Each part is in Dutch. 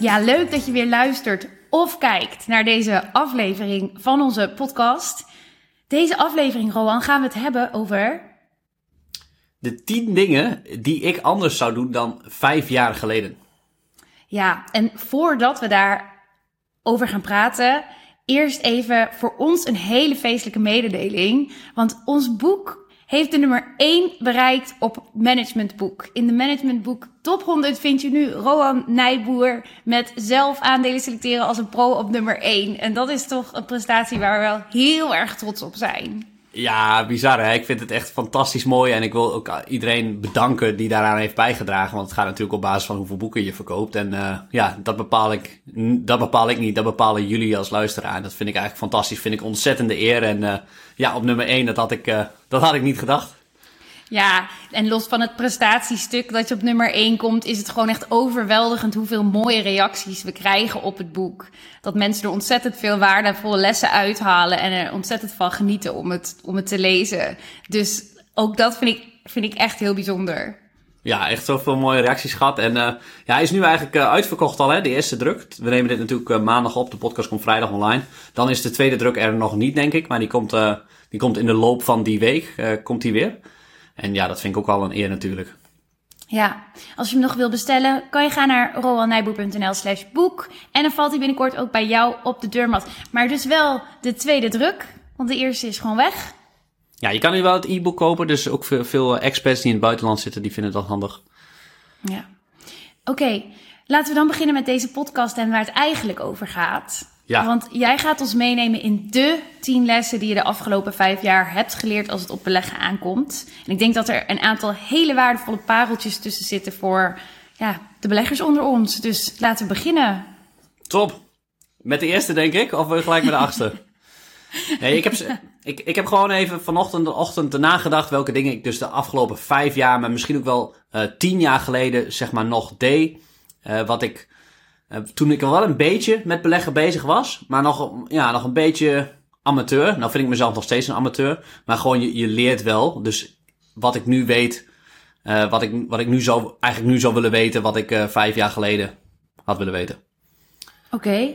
Ja, leuk dat je weer luistert of kijkt naar deze aflevering van onze podcast. Deze aflevering, Rowan, gaan we het hebben over. De 10 dingen die ik anders zou doen dan vijf jaar geleden. Ja, en voordat we daar over gaan praten, eerst even voor ons een hele feestelijke mededeling. Want ons boek heeft de nummer 1 bereikt op Managementboek. In de Managementboek Top 100 vind je nu Rohan Nijboer met zelf aandelen selecteren als een pro op nummer 1. En dat is toch een prestatie waar we wel heel erg trots op zijn. Ja, bizar hè. Ik vind het echt fantastisch mooi. En ik wil ook iedereen bedanken die daaraan heeft bijgedragen. Want het gaat natuurlijk op basis van hoeveel boeken je verkoopt. En uh, ja, dat bepaal, ik, dat bepaal ik niet. Dat bepalen jullie als luisteraar. En dat vind ik eigenlijk fantastisch. Vind ik ontzettende eer. En uh, ja, op nummer 1, dat had ik, uh, dat had ik niet gedacht. Ja, en los van het prestatiestuk dat je op nummer 1 komt, is het gewoon echt overweldigend hoeveel mooie reacties we krijgen op het boek. Dat mensen er ontzettend veel waardevolle lessen uithalen en er ontzettend van genieten om het, om het te lezen. Dus ook dat vind ik, vind ik echt heel bijzonder. Ja, echt zoveel mooie reacties gehad. En uh, ja, hij is nu eigenlijk uh, uitverkocht al, hè, de eerste druk. We nemen dit natuurlijk uh, maandag op, de podcast komt vrijdag online. Dan is de tweede druk er nog niet, denk ik. Maar die komt, die komt in de loop van die week, komt die weer. En ja, dat vind ik ook al een eer natuurlijk. Ja, als je hem nog wil bestellen, kan je gaan naar roalnijboer.nl slash boek. En dan valt hij binnenkort ook bij jou op de deurmat. Maar dus wel de tweede druk, want de eerste is gewoon weg. Ja, je kan nu wel het e-book kopen. Dus ook veel, veel experts die in het buitenland zitten, die vinden dat handig. Ja. Oké, laten we dan beginnen met deze podcast en waar het eigenlijk over gaat. Ja. Want jij gaat ons meenemen in de tien lessen die je de afgelopen vijf jaar hebt geleerd als het op beleggen aankomt. En ik denk dat er een aantal hele waardevolle pareltjes tussen zitten voor ja, de beleggers onder ons. Dus laten we beginnen. Top. Met de eerste, denk ik, of we gelijk met de achtste? nee, ik heb, ik, ik heb gewoon even vanochtend de ochtend nagedacht welke dingen ik dus de afgelopen vijf jaar, maar misschien ook wel uh, tien jaar geleden, zeg maar, nog deed. Uh, wat ik uh, toen ik al wel een beetje met beleggen bezig was, maar nog, ja, nog een beetje amateur. Nou vind ik mezelf nog steeds een amateur, maar gewoon je, je leert wel. Dus wat ik nu weet, wat, ik, wat ik nu zou, eigenlijk nu zou willen weten, wat ik vijf jaar geleden had willen weten. Oké.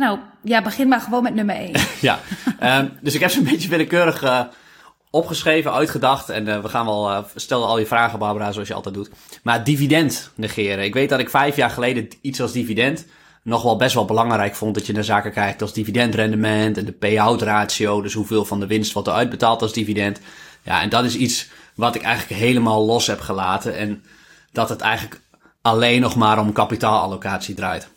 Nou, ja, begin maar gewoon met nummer 1. ja, um, dus ik heb ze een beetje willekeurig uh, opgeschreven, uitgedacht. En uh, we gaan wel, uh, stel al je vragen Barbara, zoals je altijd doet. Maar dividend negeren. Ik weet dat ik vijf jaar geleden iets als dividend nog wel best wel belangrijk vond. Dat je naar zaken kijkt als dividendrendement en de payout ratio. Dus hoeveel van de winst wordt er uitbetaald als dividend. Ja, en dat is iets wat ik eigenlijk helemaal los heb gelaten. En dat het eigenlijk alleen nog maar om kapitaalallocatie draait.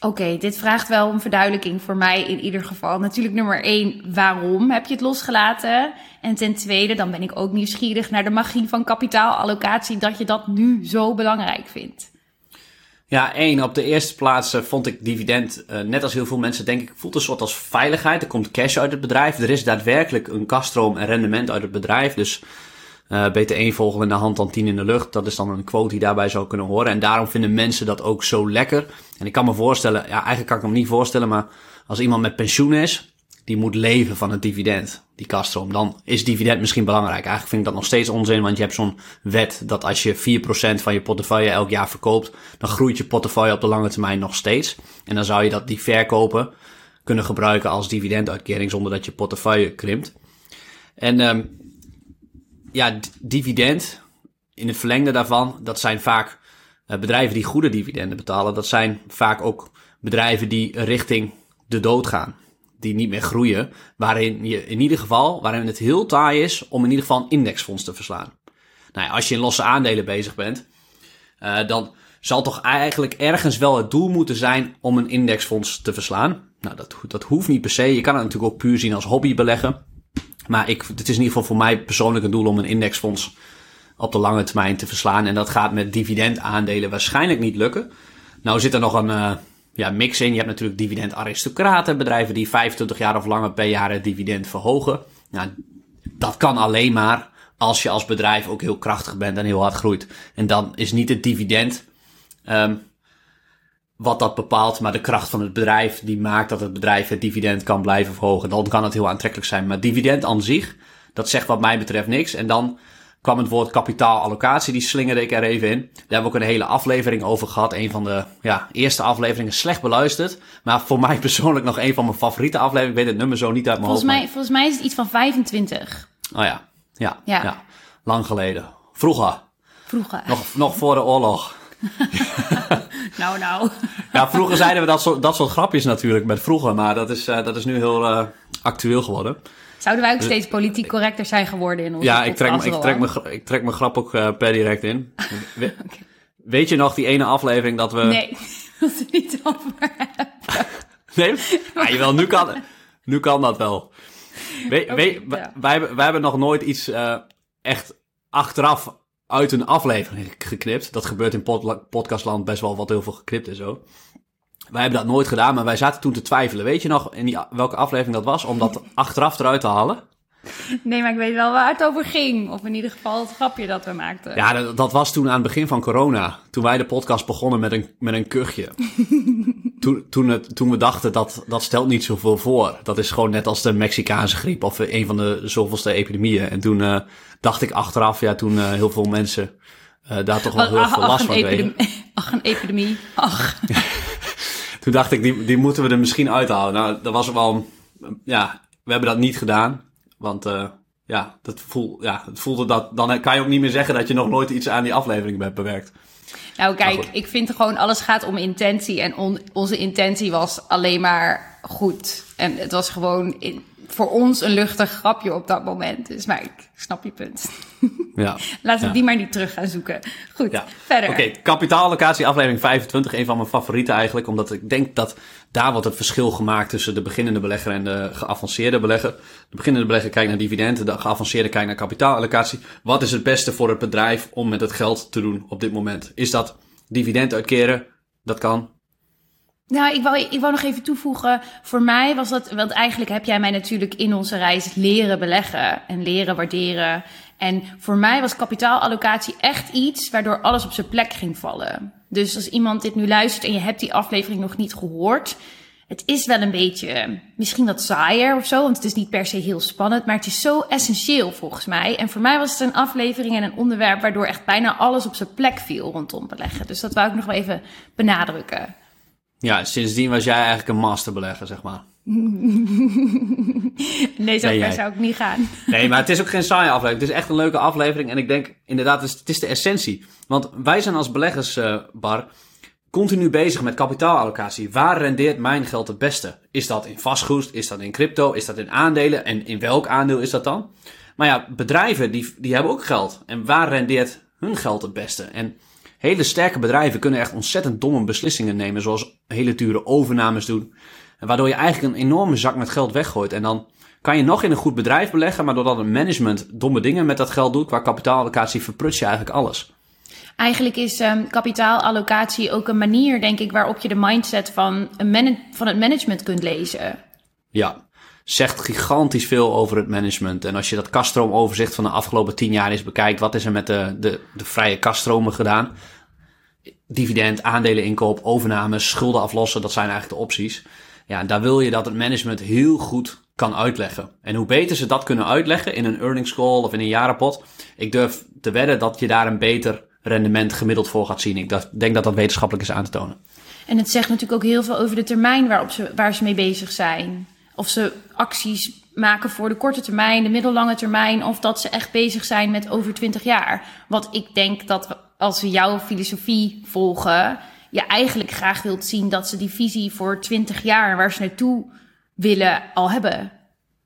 Oké, dit vraagt wel een verduidelijking voor mij in ieder geval. Natuurlijk nummer één, waarom heb je het losgelaten? En ten tweede, dan ben ik ook nieuwsgierig naar de magie van kapitaalallocatie, dat je dat nu zo belangrijk vindt. Ja, één, op de eerste plaats uh, vond ik dividend, uh, net als heel veel mensen denk ik, voelt een soort als veiligheid. Er komt cash uit het bedrijf, er is daadwerkelijk een kaststroom en rendement uit het bedrijf. Dus uh, beter één vogel in de hand dan tien in de lucht. Dat is dan een quote die daarbij zou kunnen horen. En daarom vinden mensen dat ook zo lekker. En ik kan me voorstellen, ja, eigenlijk kan ik me niet voorstellen, maar als iemand met pensioen is, die moet leven van het dividend, die kaststroom, dan is dividend misschien belangrijk. Eigenlijk vind ik dat nog steeds onzin, want je hebt zo'n wet dat als je 4% van je portefeuille elk jaar verkoopt, dan groeit je portefeuille op de lange termijn nog steeds. En dan zou je dat die verkopen kunnen gebruiken als dividenduitkering zonder dat je portefeuille krimpt. En um, ja, dividend, in het verlengde daarvan, dat zijn vaak uh, bedrijven die goede dividenden betalen. Dat zijn vaak ook bedrijven die richting de dood gaan. Die niet meer groeien. Waarin je in ieder geval, waarin het heel taai is om in ieder geval een indexfonds te verslaan. Nou als je in losse aandelen bezig bent, uh, dan zal toch eigenlijk ergens wel het doel moeten zijn om een indexfonds te verslaan. Nou, dat, dat hoeft niet per se. Je kan het natuurlijk ook puur zien als hobby beleggen. Maar ik, het is in ieder geval voor mij persoonlijk een doel om een indexfonds op de lange termijn te verslaan. En dat gaat met dividendaandelen waarschijnlijk niet lukken. Nou zit er nog een uh, ja, mix in. Je hebt natuurlijk dividendaristocraten, bedrijven die 25 jaar of langer per jaar het dividend verhogen. Nou, dat kan alleen maar als je als bedrijf ook heel krachtig bent en heel hard groeit. En dan is niet het dividend um, wat dat bepaalt, maar de kracht van het bedrijf die maakt dat het bedrijf het dividend kan blijven verhogen. Dan kan het heel aantrekkelijk zijn. Maar dividend aan zich, dat zegt wat mij betreft niks. En dan kwam het woord kapitaalallocatie, die slingerde ik er even in. Daar hebben we ook een hele aflevering over gehad. Een van de ja, eerste afleveringen, slecht beluisterd. Maar voor mij persoonlijk nog een van mijn favoriete afleveringen. Ik weet het nummer zo niet uit mijn Volgens hoofd. mij, volgens mij is het iets van 25. maar- Oh ja. Ja, Ja. ja, lang geleden. Vroeger, Vroeger. nog, nog voor de oorlog. Nou, nou. Ja, vroeger zeiden we dat soort, dat soort grapjes natuurlijk met vroeger. Maar dat is, eh, dat is nu heel eh, actueel geworden. Zouden wij ook steeds politiek correcter zijn geworden in onze Ja, ik trek, ik, trek gra- ik trek mijn grap ook eh, per direct in. We- Weet je nog die ene aflevering dat we... Nee, dat is niet over. Nee? Ja, jawel, nu kan, nu kan dat wel. We, we- ja. wij, hebben- wij hebben nog nooit iets echt achteraf uit een aflevering geknipt. Dat gebeurt in pod- podcastland best wel wat heel veel geknipt en zo. Wij hebben dat nooit gedaan, maar wij zaten toen te twijfelen. Weet je nog in welke aflevering dat was? Om dat achteraf eruit te halen? Nee, maar ik weet wel waar het over ging. Of in ieder geval het grapje dat we maakten. Ja, dat, dat was toen aan het begin van corona. Toen wij de podcast begonnen met een, met een kuchje. toen, toen, het, toen we dachten dat dat stelt niet zoveel voor. Dat is gewoon net als de Mexicaanse griep of een van de zoveelste epidemieën. En toen eh, dacht ik achteraf, ja, toen eh, heel veel mensen eh, daar toch wel heel ach, veel ach, last van kregen. Ach, een epidemie. Ach. Toen dacht ik, die, die moeten we er misschien uithalen. Nou, dat was wel, ja, we hebben dat niet gedaan. Want eh, ja, dat voel, ja, het voelde dat, dan kan je ook niet meer zeggen dat je nog nooit iets aan die aflevering hebt bewerkt. Nou, kijk, ik vind gewoon alles gaat om intentie. En on- onze intentie was alleen maar goed. En het was gewoon in- voor ons een luchtig grapje op dat moment. Dus maar ik snap je punt. Ja. Laten we Ja. die maar niet terug gaan zoeken. Goed, Ja. verder. Oké, kapitaallocatie aflevering 25, een van mijn favorieten eigenlijk. Omdat ik denk dat daar wordt het verschil gemaakt tussen de beginnende belegger en de geavanceerde belegger. De beginnende belegger kijkt naar dividenden, de geavanceerde kijkt naar kapitaalallocatie. Wat is het beste voor het bedrijf om met het geld te doen op dit moment? Is dat dividend uitkeren? Dat kan. Nou, ik wou, ik wou nog even toevoegen. Voor mij was dat, want eigenlijk heb jij mij natuurlijk in onze reis leren beleggen en leren waarderen. En voor mij was kapitaalallocatie echt iets waardoor alles op zijn plek ging vallen. Dus als iemand dit nu luistert en je hebt die aflevering nog niet gehoord, het is wel een beetje misschien wat saaier of zo, want het is niet per se heel spannend, maar het is zo essentieel volgens mij. En voor mij was het een aflevering en een onderwerp waardoor echt bijna alles op zijn plek viel rondom beleggen. Dus dat wou ik nog wel even benadrukken. Ja, sindsdien was jij eigenlijk een masterbelegger, zeg maar. Nee, zo jij. zou ik niet gaan. Nee, maar het is ook geen saaie aflevering. Het is echt een leuke aflevering. En ik denk inderdaad, het is, de essentie. Want wij zijn als beleggers, Bar, continu bezig met kapitaalallocatie. Waar rendeert mijn geld het beste? Is dat in vastgoed? Is dat in crypto? Is dat in aandelen? En in welk aandeel is dat dan? Maar ja, bedrijven die, die hebben ook geld. En waar rendeert hun geld het beste? En hele sterke bedrijven kunnen echt ontzettend domme beslissingen nemen. Zoals hele dure overnames doen. En waardoor je eigenlijk een enorme zak met geld weggooit. En dan kan je nog in een goed bedrijf beleggen. Maar doordat het management domme dingen met dat geld doet. Qua kapitaalallocatie verprut je eigenlijk alles. Eigenlijk is ehm, kapitaalallocatie ook een manier, denk ik, waarop je de mindset van, een van het management kunt lezen. Ja, zegt gigantisch veel over het management. En als je dat kasstroomoverzicht van de afgelopen tien jaar eens bekijkt, wat is er met de, de, de vrije kaststromen gedaan? Dividend, aandeleninkoop, overnames, schulden aflossen, dat zijn eigenlijk de opties. Ja, daar wil je dat het management heel goed kan uitleggen. En hoe beter ze dat kunnen uitleggen in een earnings call of in een jaarrapport, ik durf te wedden dat je daar een beter rendement gemiddeld voor gaat zien. Ik denk dat dat wetenschappelijk is aan te tonen. En het zegt natuurlijk ook heel veel over de termijn waarop ze, waar ze mee bezig zijn. Of ze acties maken voor de korte termijn, de middellange termijn, of dat ze echt bezig zijn met over 20 jaar. Wat ik denk dat als we jouw filosofie volgen, je eigenlijk graag wilt zien dat ze die visie voor 20 jaar waar ze naartoe willen al hebben.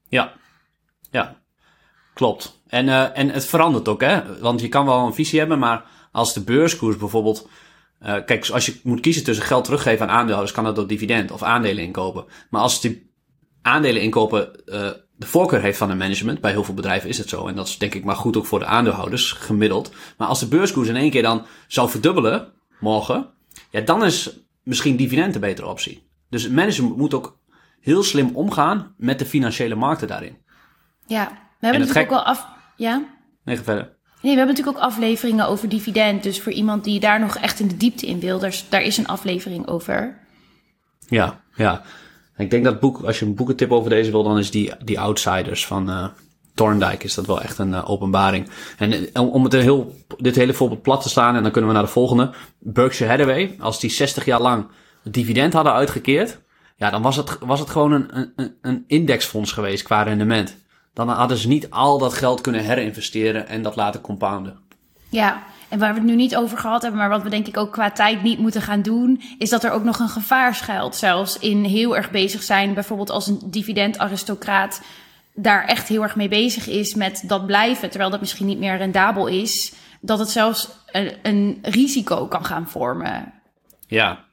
Ja, ja, klopt. En, eh, en het verandert ook, hè? Want je kan wel een visie hebben, maar als de beurskoers bijvoorbeeld. eh, kijk, als je moet kiezen tussen geld teruggeven aan aandeelhouders, kan dat door dividend of aandelen inkopen. Maar als die aandelen inkopen eh, de voorkeur heeft van een management, bij heel veel bedrijven is het zo. En dat is denk ik maar goed ook voor de aandeelhouders, gemiddeld. Maar als de beurskoers in één keer dan zou verdubbelen, morgen, ja, dan is misschien dividend een betere optie. Dus het management moet ook heel slim omgaan met de financiële markten daarin. Ja, we hebben natuurlijk gek- ook wel af. Ja? Nee, ga verder. Nee, we hebben natuurlijk ook afleveringen over dividend. Dus voor iemand die daar nog echt in de diepte in wil, daar is een aflevering over. Ja, ja. Ik denk dat boek, als je een boekentip over deze wil, dan is die, die Outsiders van, eh, Thorndike is dat wel echt een openbaring. En om het heel, dit hele voorbeeld plat te slaan, en dan kunnen we naar de volgende. Berkshire Hathaway, als die 60 jaar lang dividend hadden uitgekeerd, ja, dan was het, was het gewoon een, een, een indexfonds geweest qua rendement. Dan hadden ze niet al dat geld kunnen herinvesteren en dat laten compounden. Ja, en waar we het nu niet over gehad hebben, maar wat we denk ik ook qua tijd niet moeten gaan doen, is dat er ook nog een gevaar schuilt. Zelfs in heel erg bezig zijn, bijvoorbeeld als een dividendaristocraat daar echt heel erg mee bezig is met dat blijven, terwijl dat misschien niet meer rendabel is, dat het zelfs een, risico kan gaan vormen. Ja,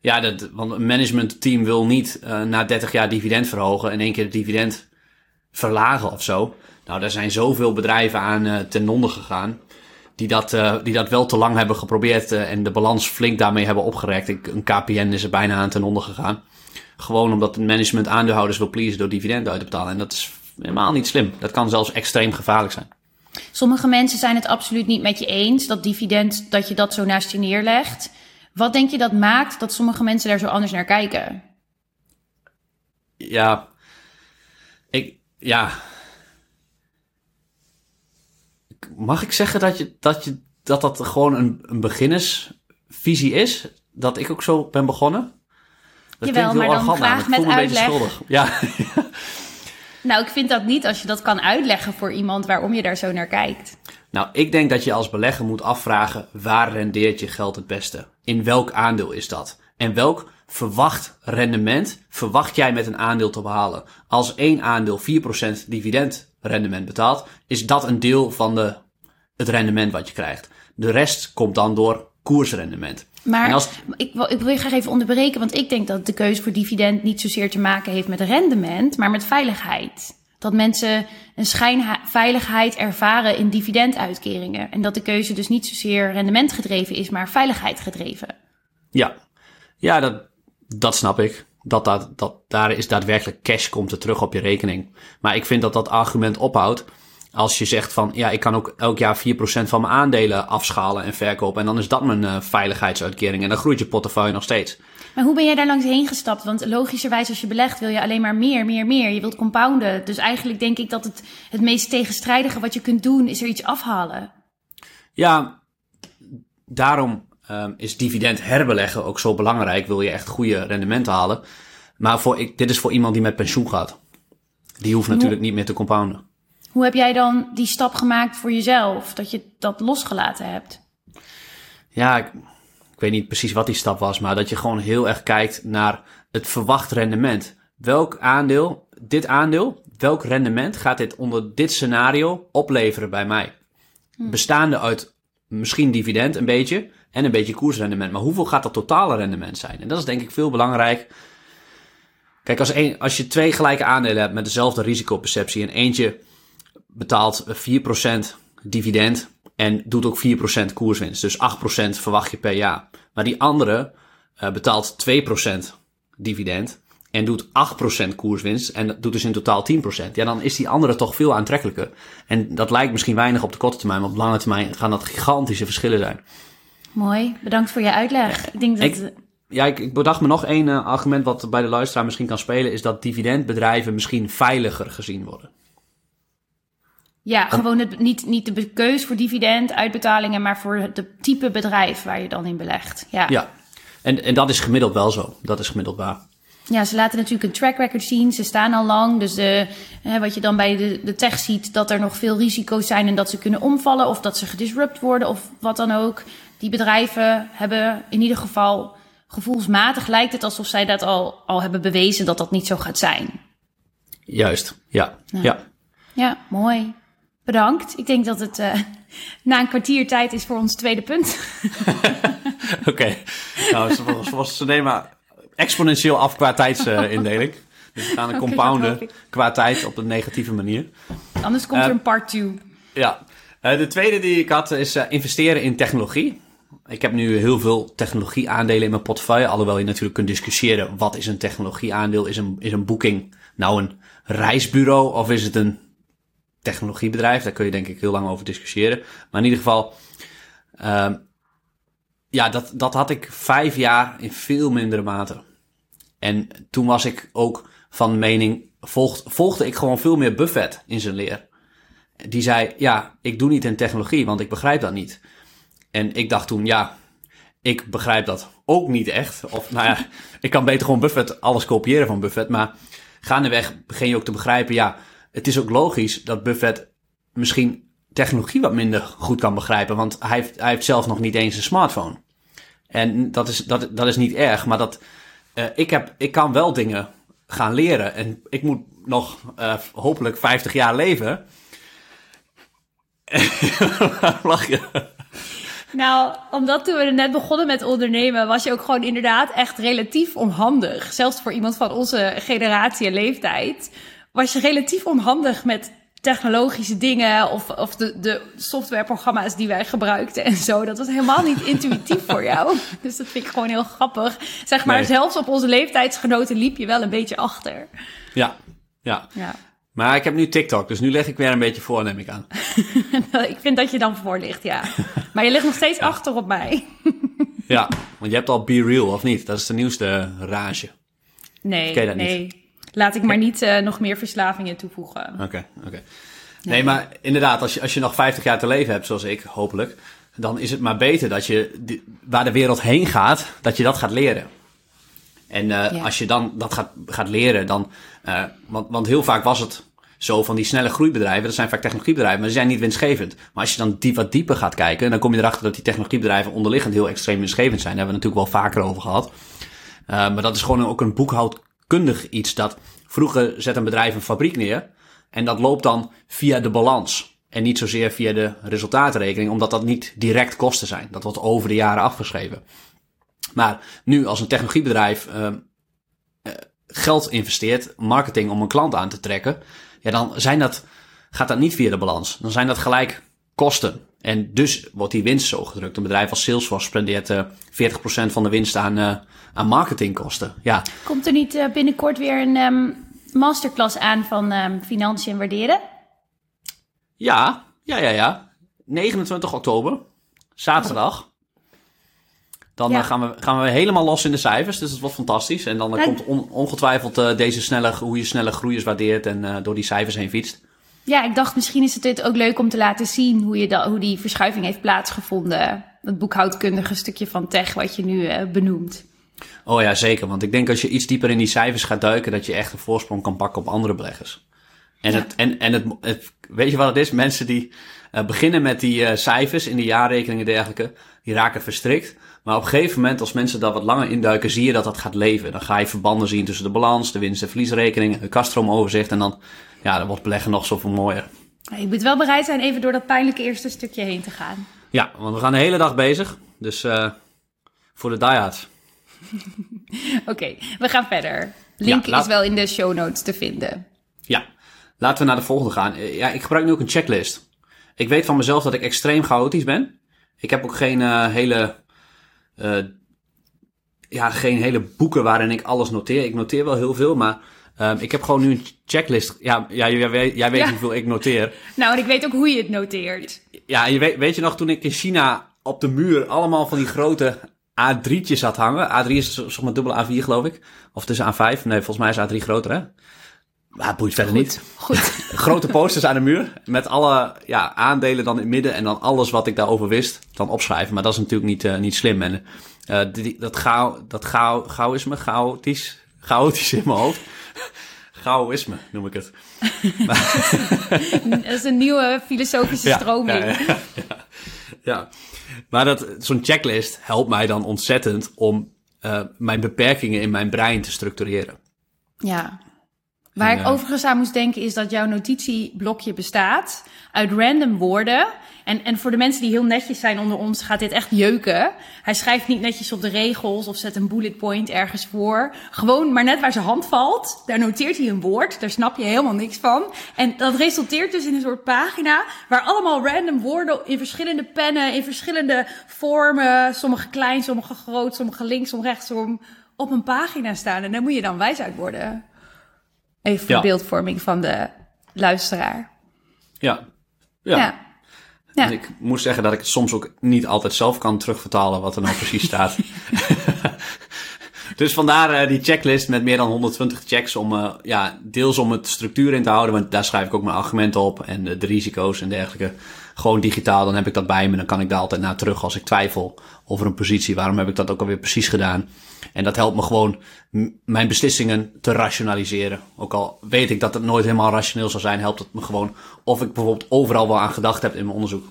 ja, dat, want een managementteam wil niet uh, na 30 jaar dividend verhogen en één keer het dividend verlagen of zo. Nou, daar zijn zoveel bedrijven aan uh, ten onder gegaan. Die dat, uh, die dat wel te lang hebben geprobeerd en de balans flink daarmee hebben opgerekt. Een KPN is er bijna aan ten onder gegaan. Gewoon omdat het management aandeelhouders wil pleasen door dividend uit te betalen. En dat is helemaal niet slim. Dat kan zelfs extreem gevaarlijk zijn. Sommige mensen zijn het absoluut niet met je eens dat dividend, dat je dat zo naast je neerlegt. Wat denk je dat maakt dat sommige mensen daar zo anders naar kijken? Ja, ik, ja. Mag ik zeggen dat je, dat, je, dat, dat gewoon een, een beginnersvisie is? Dat ik ook zo ben begonnen? Dat Jawel, maar dan graag met uitleg. Ja. nou, ik vind dat niet als je dat kan uitleggen voor iemand waarom je daar zo naar kijkt. Nou, ik denk dat je als belegger moet afvragen waar rendeert je geld het beste? In welk aandeel is dat? En welk verwacht rendement verwacht jij met een aandeel te behalen? Als één aandeel 4% dividendrendement betaalt, is dat een deel van de, het rendement wat je krijgt. De rest komt dan door koersrendement. Maar als... ik, wil, ik wil je graag even onderbreken, want ik denk dat de keuze voor dividend niet zozeer te maken heeft met rendement, maar met veiligheid. Dat mensen een schijnveiligheid ervaren in dividenduitkeringen. En dat de keuze dus niet zozeer rendementgedreven is, maar veiligheid gedreven. Ja, ja dat, dat snap ik. Dat, dat, dat daar is daadwerkelijk cash komt er terug op je rekening. Maar ik vind dat dat argument ophoudt als je zegt van ja, ik kan ook elk jaar 4% van mijn aandelen afschalen en verkopen. En dan is dat mijn uh, veiligheidsuitkering. En dan groeit je portefeuille nog steeds. Maar hoe ben jij daar langs heen gestapt? Want logischerwijs als je belegt wil je alleen maar meer, meer, meer. Je wilt compounden. Dus eigenlijk denk ik dat het, het meest tegenstrijdige wat je kunt doen is er iets afhalen. Ja, daarom um, is dividend herbeleggen ook zo belangrijk. Wil je echt goede rendementen halen. Maar voor, ik, dit is voor iemand die met pensioen gaat. Die hoeft natuurlijk niet meer te compounden. Hoe heb jij dan die stap gemaakt voor jezelf? Dat je dat losgelaten hebt? Ja, ik, ik weet niet precies wat die stap was, maar dat je gewoon heel erg kijkt naar het verwacht rendement. Welk aandeel, dit aandeel, welk rendement gaat dit onder dit scenario opleveren bij mij? Hm. Bestaande uit misschien dividend een beetje en een beetje koersrendement. Maar hoeveel gaat dat totale rendement zijn? En dat is denk ik veel belangrijk. Kijk, als, een, als je twee gelijke aandelen hebt met dezelfde risicoperceptie en eentje betaalt 4% dividend en doet ook 4% koerswinst. Dus 8% verwacht je per jaar. Maar die andere uh, betaalt 2% dividend en doet 8% koerswinst en doet dus in totaal 10%. Ja, dan is die andere toch veel aantrekkelijker. En dat lijkt misschien weinig op de korte termijn, maar op de lange termijn gaan dat gigantische verschillen zijn. Mooi, bedankt voor je uitleg. Ik denk dat... Ik, ja, ik, ik, bedacht me nog één uh, argument wat bij de luisteraar misschien kan spelen, is dat dividendbedrijven misschien veiliger gezien worden. Ja, gewoon het, niet, niet de keus voor dividend, uitbetalingen, maar voor het type bedrijf waar je dan in belegt. Ja, ja. En, en dat is gemiddeld wel zo. Dat is gemiddeld waar. Ja, ze laten natuurlijk een track record zien. Ze staan al lang. Dus de, hè, wat je dan bij de, de tech ziet, dat er nog veel risico's zijn en dat ze kunnen omvallen of dat ze gedisrupt worden of wat dan ook. Die bedrijven hebben in ieder geval gevoelsmatig lijkt het alsof zij dat al, al hebben bewezen dat dat niet zo gaat zijn. Juist, ja. Ja, ja. ja mooi. Bedankt. Ik denk dat het uh, na een kwartier tijd is voor ons tweede punt. Oké. Okay. Nou, zoals ze nemen exponentieel af qua tijdsindeling. dus we gaan een okay, compounden qua tijd op een negatieve manier. Anders komt er een part 2. Ja. Uh, de tweede die ik had is investeren in technologie. Ik heb nu heel veel technologieaandelen in mijn portefeuille. Alhoewel je natuurlijk kunt discussiëren wat is een technologieaandeel. Is een, is een boeking nou een reisbureau of is het een technologiebedrijf. Daar kun je denk ik heel lang over discussiëren. Maar in ieder geval, uh, ja, dat, dat had ik vijf jaar in veel mindere mate. En toen was ik ook van mening, volgde, volgde ik gewoon veel meer Buffett in zijn leer. die zei, ja, ik doe niet in technologie, want ik begrijp dat niet. En ik dacht toen, ja, ik begrijp dat ook niet echt. Of nou ja, ik kan beter gewoon Buffett alles kopiëren van Buffett. Maar gaandeweg begin je ook te begrijpen, ja, het is ook logisch dat Buffett misschien technologie wat minder goed kan begrijpen. Want hij heeft, hij heeft zelf nog niet eens een smartphone. En dat is, dat, dat is niet erg, maar dat, uh, ik, heb, ik kan wel dingen gaan leren. En ik moet nog uh, hopelijk 50 jaar leven. Lach je? Nou, omdat toen we net begonnen met ondernemen, was je ook gewoon inderdaad echt relatief onhandig. Zelfs voor iemand van onze generatie en leeftijd. Was je relatief onhandig met technologische dingen of, of de, de softwareprogramma's die wij gebruikten en zo. Dat was helemaal niet intuïtief voor jou. Dus dat vind ik gewoon heel grappig. Zeg maar, zelfs op onze leeftijdsgenoten liep je wel een beetje achter. Ja, ja. ja. Maar ik heb nu TikTok, dus nu leg ik weer een beetje voor, neem ik aan. ik vind dat je dan voor ligt, ja. Maar je ligt nog steeds achter op mij. ja, want je hebt al Be Real, of niet? Dat is de nieuwste rage. Nee, nee. Niet? Laat ik maar niet uh, nog meer verslavingen toevoegen. Oké, okay, oké. Okay. Nee, maar inderdaad, als je, als je nog 50 jaar te leven hebt, zoals ik, hopelijk, dan is het maar beter dat je die, waar de wereld heen gaat, dat je dat gaat leren. En uh, ja. als je dan dat gaat, gaat leren, dan. Uh, want, want heel vaak was het zo van die snelle groeibedrijven, dat zijn vaak technologiebedrijven, maar ze zijn niet winstgevend. Maar als je dan diep, wat dieper gaat kijken, dan kom je erachter dat die technologiebedrijven onderliggend heel extreem winstgevend zijn. Daar hebben we natuurlijk wel vaker over gehad. Uh, maar dat is gewoon ook een boekhoudkundig iets dat vroeger zet een bedrijf een fabriek neer en dat loopt dan via de balans. En niet zozeer via de resultaatrekening, omdat dat niet direct kosten zijn. Dat wordt over de jaren afgeschreven. Maar nu als een technologiebedrijf uh, geld investeert, marketing om een klant aan te trekken, ja, dan zijn dat, gaat dat niet via de balans. Dan zijn dat gelijk kosten. En dus wordt die winst zo gedrukt. Een bedrijf als Salesforce spendeert uh, eh, 40% van de winst aan, uh, aan marketingkosten. Ja. Komt er niet uh, binnenkort weer een um, masterclass aan van um, financiën waarderen? Ja, ja, ja, ja. 29 oktober, zaterdag. Dan gaan, we, gaan we helemaal los in de cijfers. Dus dat wordt fantastisch. En dan komt on, ongetwijfeld deze snelle, hoe je snelle groeiers waardeert en door die cijfers heen fietst. Ja, ik dacht misschien is het dit ook leuk om te laten zien hoe, je da, hoe die verschuiving heeft plaatsgevonden. Het boekhoudkundige stukje van tech wat je nu uh, benoemt. Oh ja, zeker. Want ik denk als je iets dieper in die cijfers gaat duiken, dat je echt een voorsprong kan pakken op andere beleggers. En, ja. het, en, en het, het, weet je wat het is? Mensen die beginnen met die cijfers in de jaarrekeningen en dergelijke, die raken verstrikt. Maar op een gegeven moment, als mensen daar wat langer induiken, zie je dat dat gaat leven. Dan ga je verbanden zien tussen de balans, de winst- en verliesrekening, het kastroomoverzicht. En dan, ja, dan wordt beleggen nog zoveel mooier. Je moet wel bereid zijn even door dat pijnlijke eerste stukje heen te gaan. Ja, want we gaan de hele dag bezig. Dus uh, voor de diehards. Oké, okay, we gaan verder. Link ja, is wel in de show notes te vinden. Ja, laten we naar de volgende gaan. Ja, ik gebruik nu ook een checklist. Ik weet van mezelf dat ik extreem chaotisch ben. Ik heb ook geen uh, hele uh, ja, geen hele boeken waarin ik alles noteer. Ik noteer wel heel veel, maar uh, ik heb gewoon nu een checklist. Ja, ja jij, weet, jij weet ja. hoeveel ik noteer. Nou, en ik weet ook hoe je het noteert. Ja, je weet, weet je nog toen ik in China op de muur allemaal van die grote A3'tjes had hangen. A3 is zeg maar dubbele A4 geloof ik. Of tussen A5. Nee, volgens mij is A3 groter hè. Maar boeit verder goed, niet. Goed. Grote posters aan de muur. Met alle ja, aandelen dan in het midden. En dan alles wat ik daarover wist. Dan opschrijven. Maar dat is natuurlijk niet, uh, niet slim. En uh, die, dat gauw, dat gauw, gauwisme, chaotisch, chaotisch in mijn hoofd. Gaoïsme noem ik het. dat is een nieuwe filosofische ja, stroming. Ja, ja, ja. maar dat, zo'n checklist helpt mij dan ontzettend om uh, mijn beperkingen in mijn brein te structureren. Ja, Waar en, ik overigens aan moest denken is dat jouw notitieblokje bestaat uit random woorden. En, en voor de mensen die heel netjes zijn onder ons gaat dit echt jeuken. Hij schrijft niet netjes op de regels of zet een bullet point ergens voor. Gewoon maar net waar zijn hand valt, daar noteert hij een woord. Daar snap je helemaal niks van. En dat resulteert dus in een soort pagina waar allemaal random woorden in verschillende pennen, in verschillende vormen, sommige klein, sommige groot, sommige linksom, rechtsom, op een pagina staan. En daar moet je dan wijs uit worden. Even voor beeldvorming van de luisteraar. Ja. Ja. ja. Ja. En ik moet zeggen dat ik het soms ook niet altijd zelf kan terugvertalen wat er nou precies staat. dus vandaar eh, die checklist met meer dan 120 checks om, eh, ja, deels om het structuur in te houden, want daar schrijf ik ook mijn argumenten op en de risico's en dergelijke. Gewoon digitaal, dan heb ik dat bij me, dan kan ik daar altijd naar terug als ik twijfel over een positie. Waarom heb ik dat ook alweer precies gedaan? En dat helpt me gewoon mijn beslissingen te rationaliseren. Ook al weet ik dat het nooit helemaal rationeel zal zijn, helpt het me gewoon of ik bijvoorbeeld overal wel aan gedacht heb in mijn onderzoek.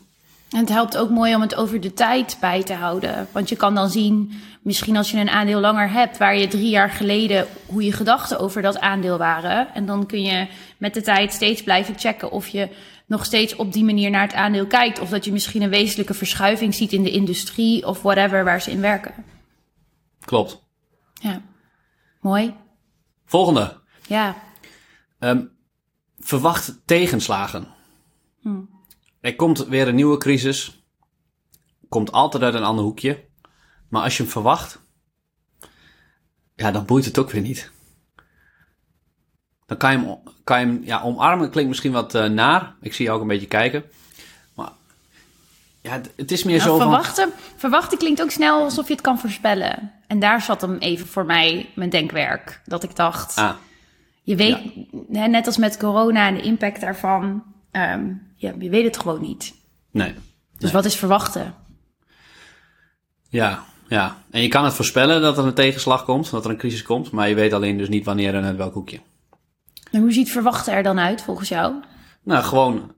En het helpt ook mooi om het over de tijd bij te houden. Want je kan dan zien, misschien als je een aandeel langer hebt, waar je drie jaar geleden hoe je gedachten over dat aandeel waren. En dan kun je met de tijd steeds blijven checken of je nog steeds op die manier naar het aandeel kijkt. Of dat je misschien een wezenlijke verschuiving ziet in de industrie of whatever waar ze in werken. Klopt. Ja, mooi. Volgende. Ja, Ehm, verwacht tegenslagen. Er komt weer een nieuwe crisis. Komt altijd uit een ander hoekje. Maar als je hem verwacht, ja, dan boeit het ook weer niet. Dan kan je hem, kan je hem ja, omarmen. Klinkt misschien wat eh, naar. Ik zie je ook een beetje kijken. Maar ja, het- is meer Nou, zo van... verwachten, verwachten klinkt ook snel alsof je het kan voorspellen. En daar zat hem even voor mij mijn denkwerk. Dat ik dacht, Ah, je weet, hè, net als met corona en de impact daarvan, ehm, ja, je weet het gewoon niet. nee. Dus wat is verwachten? Ja, ja. En je kan het voorspellen dat er een tegenslag komt, dat er een crisis komt. Maar je weet alleen dus niet wanneer en uit welk hoekje. En hoe ziet verwachten er dan uit volgens jou? Nou, gewoon.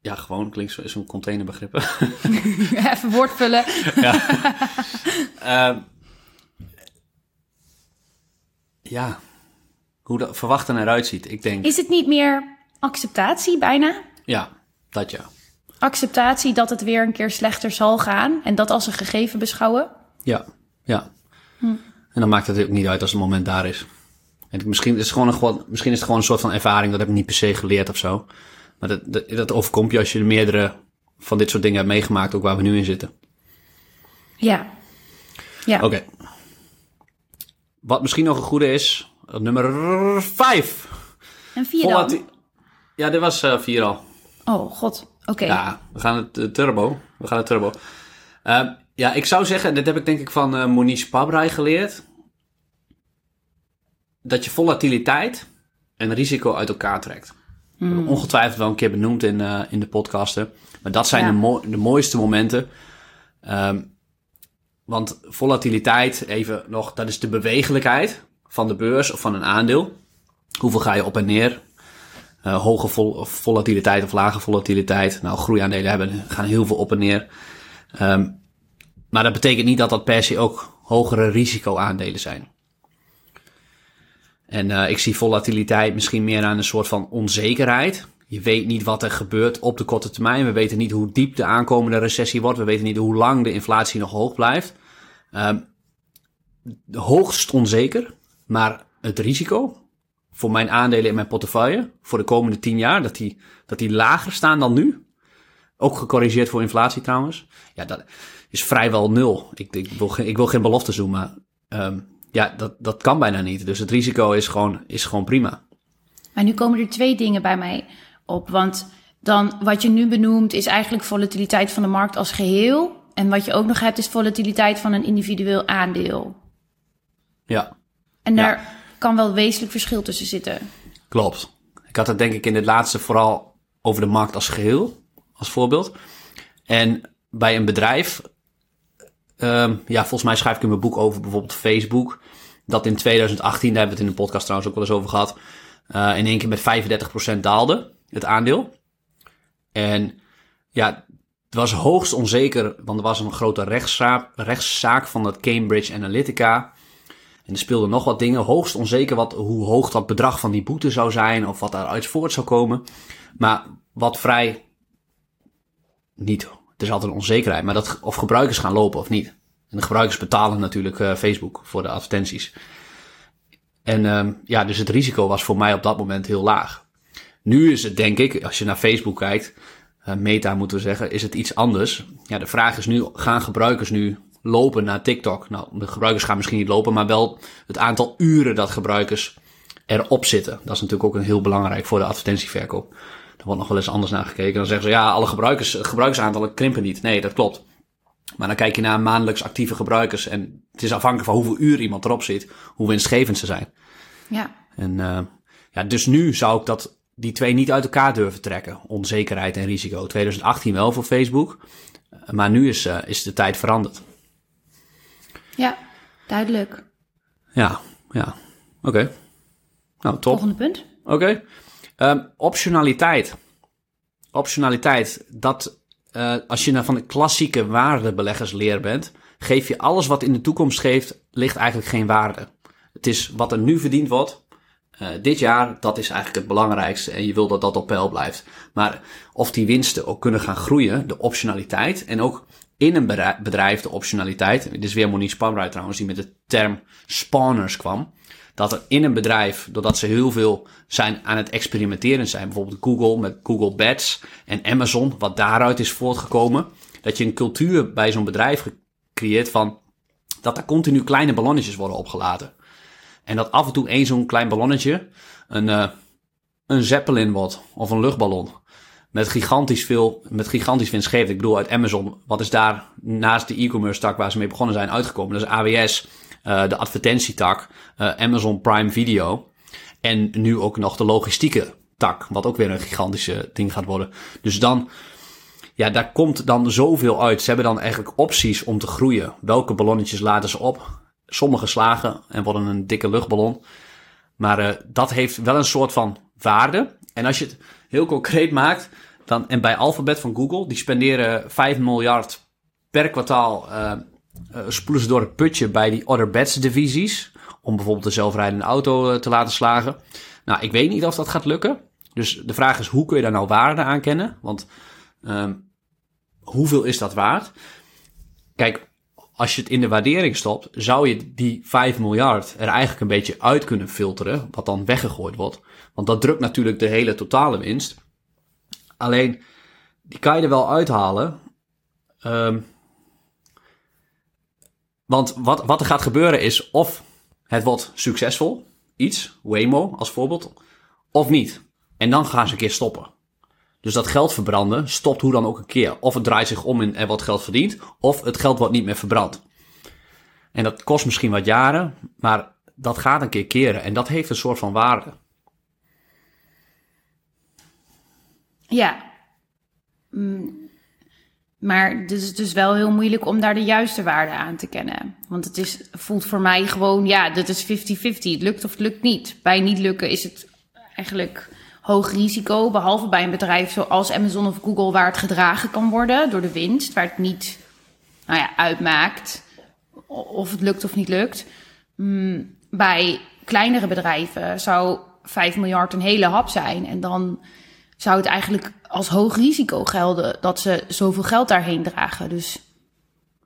Ja, gewoon klinkt zo- is een containerbegrip. even woord vullen. Ehm, ja, hoe dat verwachten eruit ziet. Ik denk, Is het niet meer acceptatie bijna? ja, dat ja. Acceptatie dat het weer een keer slechter zal gaan en dat als een gegeven beschouwen? Ja, ja. En dan maakt het ook niet uit als het moment daar is. En misschien, is het gewoon een, misschien is het gewoon een soort van ervaring, dat heb ik niet per se geleerd of zo. Maar dat, dat, dat overkomt je als je meerdere van dit soort dingen hebt meegemaakt, ook waar we nu in zitten. Ja. Ja. Oké. Wat misschien nog een goede is, eh, nummer 5. En vier dan? Ja, dit was eh, vier al. Oh, god. Oké. Ja, we gaan het eh, turbo. We gaan het turbo. Ehm, ja, ik zou zeggen, dit heb ik denk ik van eh Moniz Pabrai geleerd. Dat je volatiliteit en risico uit elkaar trekt. Hebben ongetwijfeld wel een keer benoemd in, eh, in de podcasten. Maar dat zijn Ja. de, mo- de mooiste momenten. Ehm, want volatiliteit, even nog, dat is de bewegelijkheid van de beurs of van een aandeel. Hoeveel ga je op en neer? Eh, hoge vol- volatiliteit of lage volatiliteit. Nou, groeiaandelen hebben, gaan heel veel op en neer. Ehm, maar dat betekent niet dat dat per se ook hogere risicoaandelen zijn. En eh, ik zie volatiliteit misschien meer aan een soort van onzekerheid. Je weet niet wat er gebeurt op de korte termijn. We weten niet hoe diep de aankomende recessie wordt. We weten niet hoe lang de inflatie nog hoog blijft. Ehm, hoogst onzeker. Maar het risico voor mijn aandelen in mijn portefeuille voor de komende 10 jaar, dat die, dat die lager staan dan nu. Ook gecorrigeerd voor inflatie trouwens. Ja, dat is vrijwel nul. Ik, ik, wil, geen, ik wil geen beloftes doen, maar ehm, ja, dat, dat kan bijna niet. Dus het risico is gewoon, is gewoon prima. Maar nu komen er twee dingen bij mij op. Want dan wat je nu benoemt is eigenlijk volatiliteit van de markt als geheel. En wat je ook nog hebt is volatiliteit van een individueel aandeel. Ja, En Ja. daar kan wel wezenlijk verschil tussen zitten. klopt. Ik had het denk ik in het laatste vooral over de markt als geheel, als voorbeeld. En bij een bedrijf, ehm, ja, volgens mij schrijf ik in mijn boek over bijvoorbeeld Facebook, dat in 2018, daar hebben we het in de podcast trouwens ook wel eens over gehad, eh, in één keer met 35% daalde, het aandeel. En ja, het was hoogst onzeker, want er was een grote rechtszaak, rechtszaak van dat Cambridge Analytica. En er speelden nog wat dingen, hoogst onzeker wat, hoe hoog dat bedrag van die boete zou zijn of wat daaruit voort zou komen. Maar wat vrij niet, het is altijd een onzekerheid, maar dat of gebruikers gaan lopen of niet. En de gebruikers betalen natuurlijk eh, Facebook voor de advertenties. En ehm, ja, dus het risico was voor mij op dat moment heel laag. Nu is het denk ik, als je naar Facebook kijkt, eh, meta moeten we zeggen, is het iets anders. Ja, de vraag is nu, gaan gebruikers nu lopen naar TikTok? Nou, de gebruikers gaan misschien niet lopen, maar wel het aantal uren dat gebruikers erop zitten. Dat is natuurlijk ook een heel belangrijk voor de advertentieverkoop. Daar wordt nog wel eens anders naar gekeken. Dan zeggen ze, ja, alle gebruikers, gebruikersaantallen krimpen niet. Nee, dat klopt. Maar dan kijk je naar maandelijks actieve gebruikers. En het is afhankelijk van hoeveel uur iemand erop zit, hoe winstgevend ze zijn. Ja. En uh, ja, dus nu zou ik dat, die twee niet uit elkaar durven trekken. Onzekerheid en risico. 2018 wel voor Facebook. Maar nu is, uh, is de tijd veranderd. Ja, duidelijk. Ja, ja. Oké. Okay. Nou, top. Volgende punt. Oké. Okay. Um, optionaliteit. Optionaliteit, dat uh, als je nou van de klassieke waardebeleggersleer bent, geef je alles wat in de toekomst geeft, ligt eigenlijk geen waarde. Het is wat er nu verdiend wordt, uh, dit jaar, dat is eigenlijk het belangrijkste en je wil dat dat op peil blijft. Maar of die winsten ook kunnen gaan groeien, de optionaliteit en ook in een bedrijf de optionaliteit. Dit is weer Monique Spanbruid trouwens, die met de term spawners kwam. Dat er in een bedrijf, doordat ze heel veel zijn aan het experimenteren zijn, bijvoorbeeld Google met Google Bets en Amazon, wat daaruit is voortgekomen, dat je een cultuur bij zo'n bedrijf creëert van dat er continu kleine ballonnetjes worden opgelaten. En dat af en toe één zo'n klein ballonnetje een, uh, een zeppelin wordt of een luchtballon. Met gigantisch veel, met gigantisch winstgevend. Ik bedoel, uit Amazon, wat is daar naast de e-commerce tak waar ze mee begonnen zijn uitgekomen? Dat is AWS, uh, de advertentietak, uh, Amazon Prime Video. En nu ook nog de logistieke tak, wat ook weer een gigantische ding gaat worden. Dus dan, ja, daar komt dan zoveel uit. Ze hebben dan eigenlijk opties om te groeien. Welke ballonnetjes laten ze op? Sommige slagen en worden een dikke luchtballon. Maar uh, dat heeft wel een soort van waarde. En als je het heel concreet maakt, dan, en bij Alphabet van Google, die spenderen 5 miljard per kwartaal, spoelen ze door het putje bij die Other Bets divisies. Om bijvoorbeeld de zelfrijdende auto te laten slagen. Nou, ik weet niet of dat gaat lukken. Dus de vraag is, hoe kun je daar nou waarde aan kennen? Want um, hoeveel is dat waard? Kijk, als je het in de waardering stopt, zou je die 5 miljard er eigenlijk een beetje uit kunnen filteren, wat dan weggegooid wordt. Want dat drukt natuurlijk de hele totale winst. Alleen, die kan je er wel uithalen. Um, want wat, wat er gaat gebeuren is of het wordt succesvol, iets, Waymo als voorbeeld, of niet. En dan gaan ze een keer stoppen. Dus dat geld verbranden stopt hoe dan ook een keer. Of het draait zich om en er wordt geld verdiend, of het geld wordt niet meer verbrand. En dat kost misschien wat jaren, maar dat gaat een keer keren en dat heeft een soort van waarde. Ja. Mm. Maar het is dus wel heel moeilijk om daar de juiste waarde aan te kennen. Want het is, voelt voor mij gewoon, ja, dat is 50-50. Het lukt of het lukt niet. Bij niet lukken is het eigenlijk hoog risico. Behalve bij een bedrijf zoals Amazon of Google, waar het gedragen kan worden door de winst. Waar het niet nou ja, uitmaakt of het lukt of niet lukt. Mm, bij kleinere bedrijven zou 5 miljard een hele hap zijn. En dan zou het eigenlijk als hoog risico gelden dat ze zoveel geld daarheen dragen. Dus.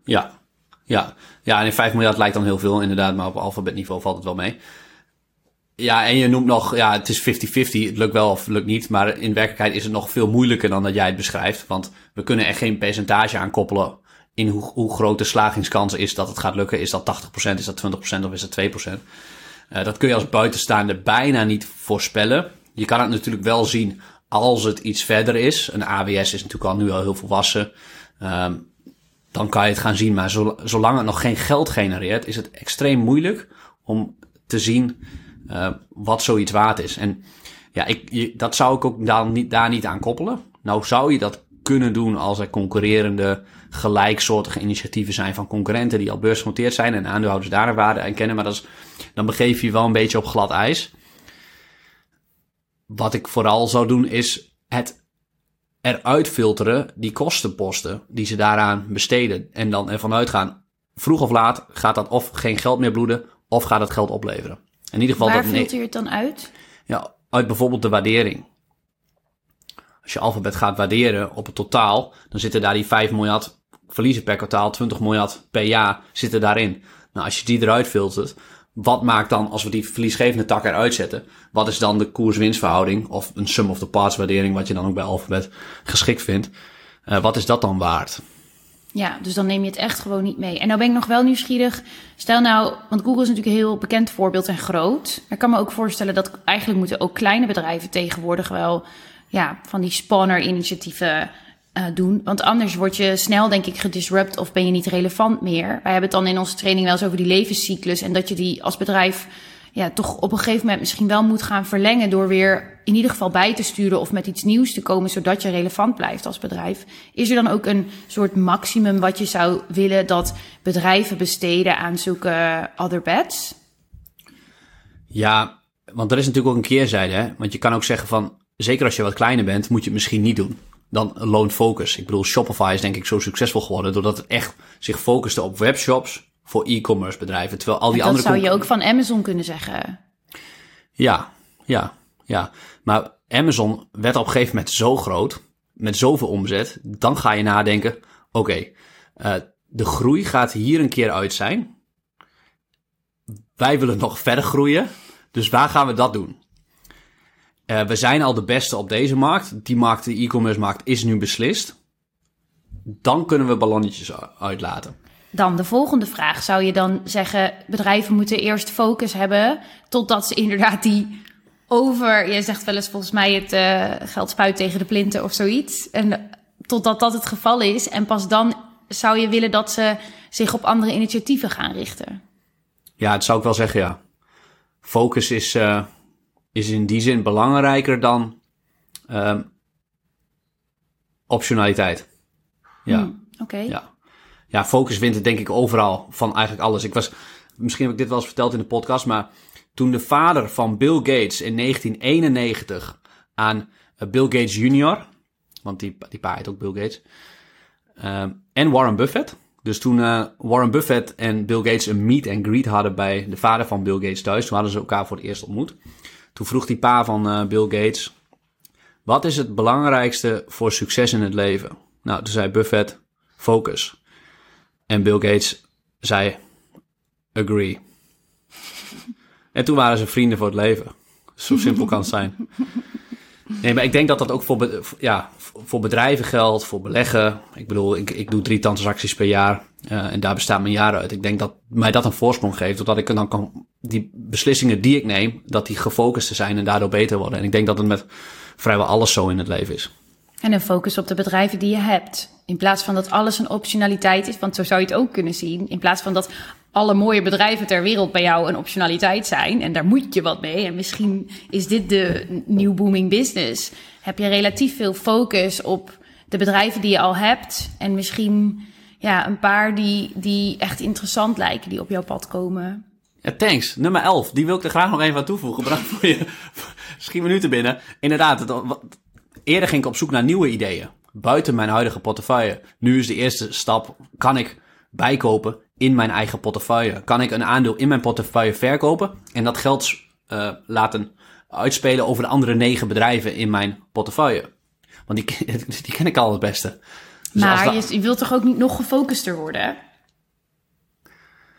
Ja, ja. ja en 5 miljard lijkt dan heel veel inderdaad, maar op alfabetniveau valt het wel mee. Ja, en je noemt nog, ja, het is 50-50, het lukt wel of het lukt niet, maar in werkelijkheid is het nog veel moeilijker dan dat jij het beschrijft, want we kunnen er geen percentage aan koppelen in hoe, hoe groot de slagingskans is dat het gaat lukken. Is dat 80%, is dat 20% of is dat 2%? Uh, dat kun je als buitenstaander bijna niet voorspellen. Je kan het natuurlijk wel zien als het iets verder is. Een AWS is natuurlijk al nu al heel volwassen. Um, dan kan je het gaan zien. Maar zolang het nog geen geld genereert, is het extreem moeilijk om te zien uh, wat zoiets waard is. En ja, ik, dat zou ik ook dan niet, daar niet aan koppelen. Nou zou je dat kunnen doen als er concurrerende gelijksoortige initiatieven zijn van concurrenten die al beursgenoteerd zijn en aandeelhouders daar een waarde aan kennen. Maar dat is, dan begeef je wel een beetje op glad ijs. Wat ik vooral zou doen is het eruit filteren, die kostenposten die ze daaraan besteden. En dan ervan uitgaan, vroeg of laat gaat dat of geen geld meer bloeden, of gaat het geld opleveren. In ieder geval Waar dat filter je het dan uit? Ja, uit bijvoorbeeld de waardering. Als je alfabet gaat waarderen op het totaal, dan zitten daar die 5 miljard verliezen per kwartaal, 20 miljard per jaar zitten daarin. Nou, als je die eruit filtert, wat maakt dan, als we die verliesgevende tak eruit zetten, wat is dan de koers-winstverhouding of een sum of the parts waardering, wat je dan ook bij alfabet geschikt vindt? Uh, wat is dat dan waard? Ja, dus dan neem je het echt gewoon niet mee. En nou ben ik nog wel nieuwsgierig. Stel nou, want Google is natuurlijk een heel bekend voorbeeld en groot. Ik kan me ook voorstellen dat eigenlijk moeten ook kleine bedrijven tegenwoordig wel ja, van die spawner-initiatieven uh, doen. Want anders word je snel, denk ik, gedisrupt of ben je niet relevant meer. Wij hebben het dan in onze training wel eens over die levenscyclus. En dat je die als bedrijf ja, toch op een gegeven moment misschien wel moet gaan verlengen. door weer in ieder geval bij te sturen of met iets nieuws te komen. zodat je relevant blijft als bedrijf. Is er dan ook een soort maximum wat je zou willen dat bedrijven besteden aan zulke other bets? Ja, want er is natuurlijk ook een keerzijde. Hè? Want je kan ook zeggen van. zeker als je wat kleiner bent, moet je het misschien niet doen dan loan focus. Ik bedoel, Shopify is denk ik zo succesvol geworden doordat het echt zich focuste op webshops voor e-commerce bedrijven. Terwijl al die dat andere. Dat zou je ook van Amazon kunnen zeggen. Ja, ja, ja. Maar Amazon werd op een gegeven moment zo groot, met zoveel omzet, dan ga je nadenken: oké, okay, uh, de groei gaat hier een keer uit zijn. Wij willen nog verder groeien, dus waar gaan we dat doen? Uh, we zijn al de beste op deze markt. Die markt, de e-commerce markt, is nu beslist. Dan kunnen we ballonnetjes uitlaten. Dan de volgende vraag. Zou je dan zeggen, bedrijven moeten eerst focus hebben totdat ze inderdaad die over, je zegt wel eens volgens mij het uh, geld spuit tegen de plinten of zoiets. En totdat dat het geval is. En pas dan zou je willen dat ze zich op andere initiatieven gaan richten. Ja, dat zou ik wel zeggen, ja. Focus is, uh, is in die zin belangrijker dan uh, optionaliteit. Ja. Hmm, Oké. Okay. Ja. ja, focus wint het denk ik overal van eigenlijk alles. Ik was, misschien heb ik dit wel eens verteld in de podcast, maar toen de vader van Bill Gates in 1991 aan uh, Bill Gates Jr., want die, die pa heet ook Bill Gates, uh, en Warren Buffett. Dus toen uh, Warren Buffett en Bill Gates een meet and greet hadden bij de vader van Bill Gates thuis, toen hadden ze elkaar voor het eerst ontmoet. Toen vroeg die pa van uh, Bill Gates: Wat is het belangrijkste voor succes in het leven? Nou, toen zei Buffett: Focus. En Bill Gates zei: Agree. en toen waren ze vrienden voor het leven. Zo simpel kan het zijn. Nee, maar ik denk dat dat ook voor, ja, voor bedrijven geldt, voor beleggen. Ik bedoel, ik, ik doe drie transacties per jaar uh, en daar bestaat mijn jaar uit. Ik denk dat mij dat een voorsprong geeft, doordat ik dan kan, die beslissingen die ik neem, dat die gefocust zijn en daardoor beter worden. En ik denk dat het met vrijwel alles zo in het leven is. En een focus op de bedrijven die je hebt. In plaats van dat alles een optionaliteit is, want zo zou je het ook kunnen zien. In plaats van dat alle mooie bedrijven ter wereld bij jou een optionaliteit zijn. En daar moet je wat mee. En misschien is dit de nieuw booming business. Heb je relatief veel focus op de bedrijven die je al hebt. En misschien ja, een paar die, die echt interessant lijken, die op jouw pad komen. Ja, thanks. Nummer 11. Die wil ik er graag nog even aan toevoegen. Bedankt voor je misschien minuten binnen. Inderdaad, eerder ging ik op zoek naar nieuwe ideeën. Buiten mijn huidige portefeuille. Nu is de eerste stap, kan ik bijkopen in mijn eigen portefeuille? Kan ik een aandeel in mijn portefeuille verkopen en dat geld uh, laten uitspelen over de andere negen bedrijven in mijn portefeuille? Want die, die ken ik al het beste. Dus maar dat... je, je wilt toch ook niet nog gefocuster worden?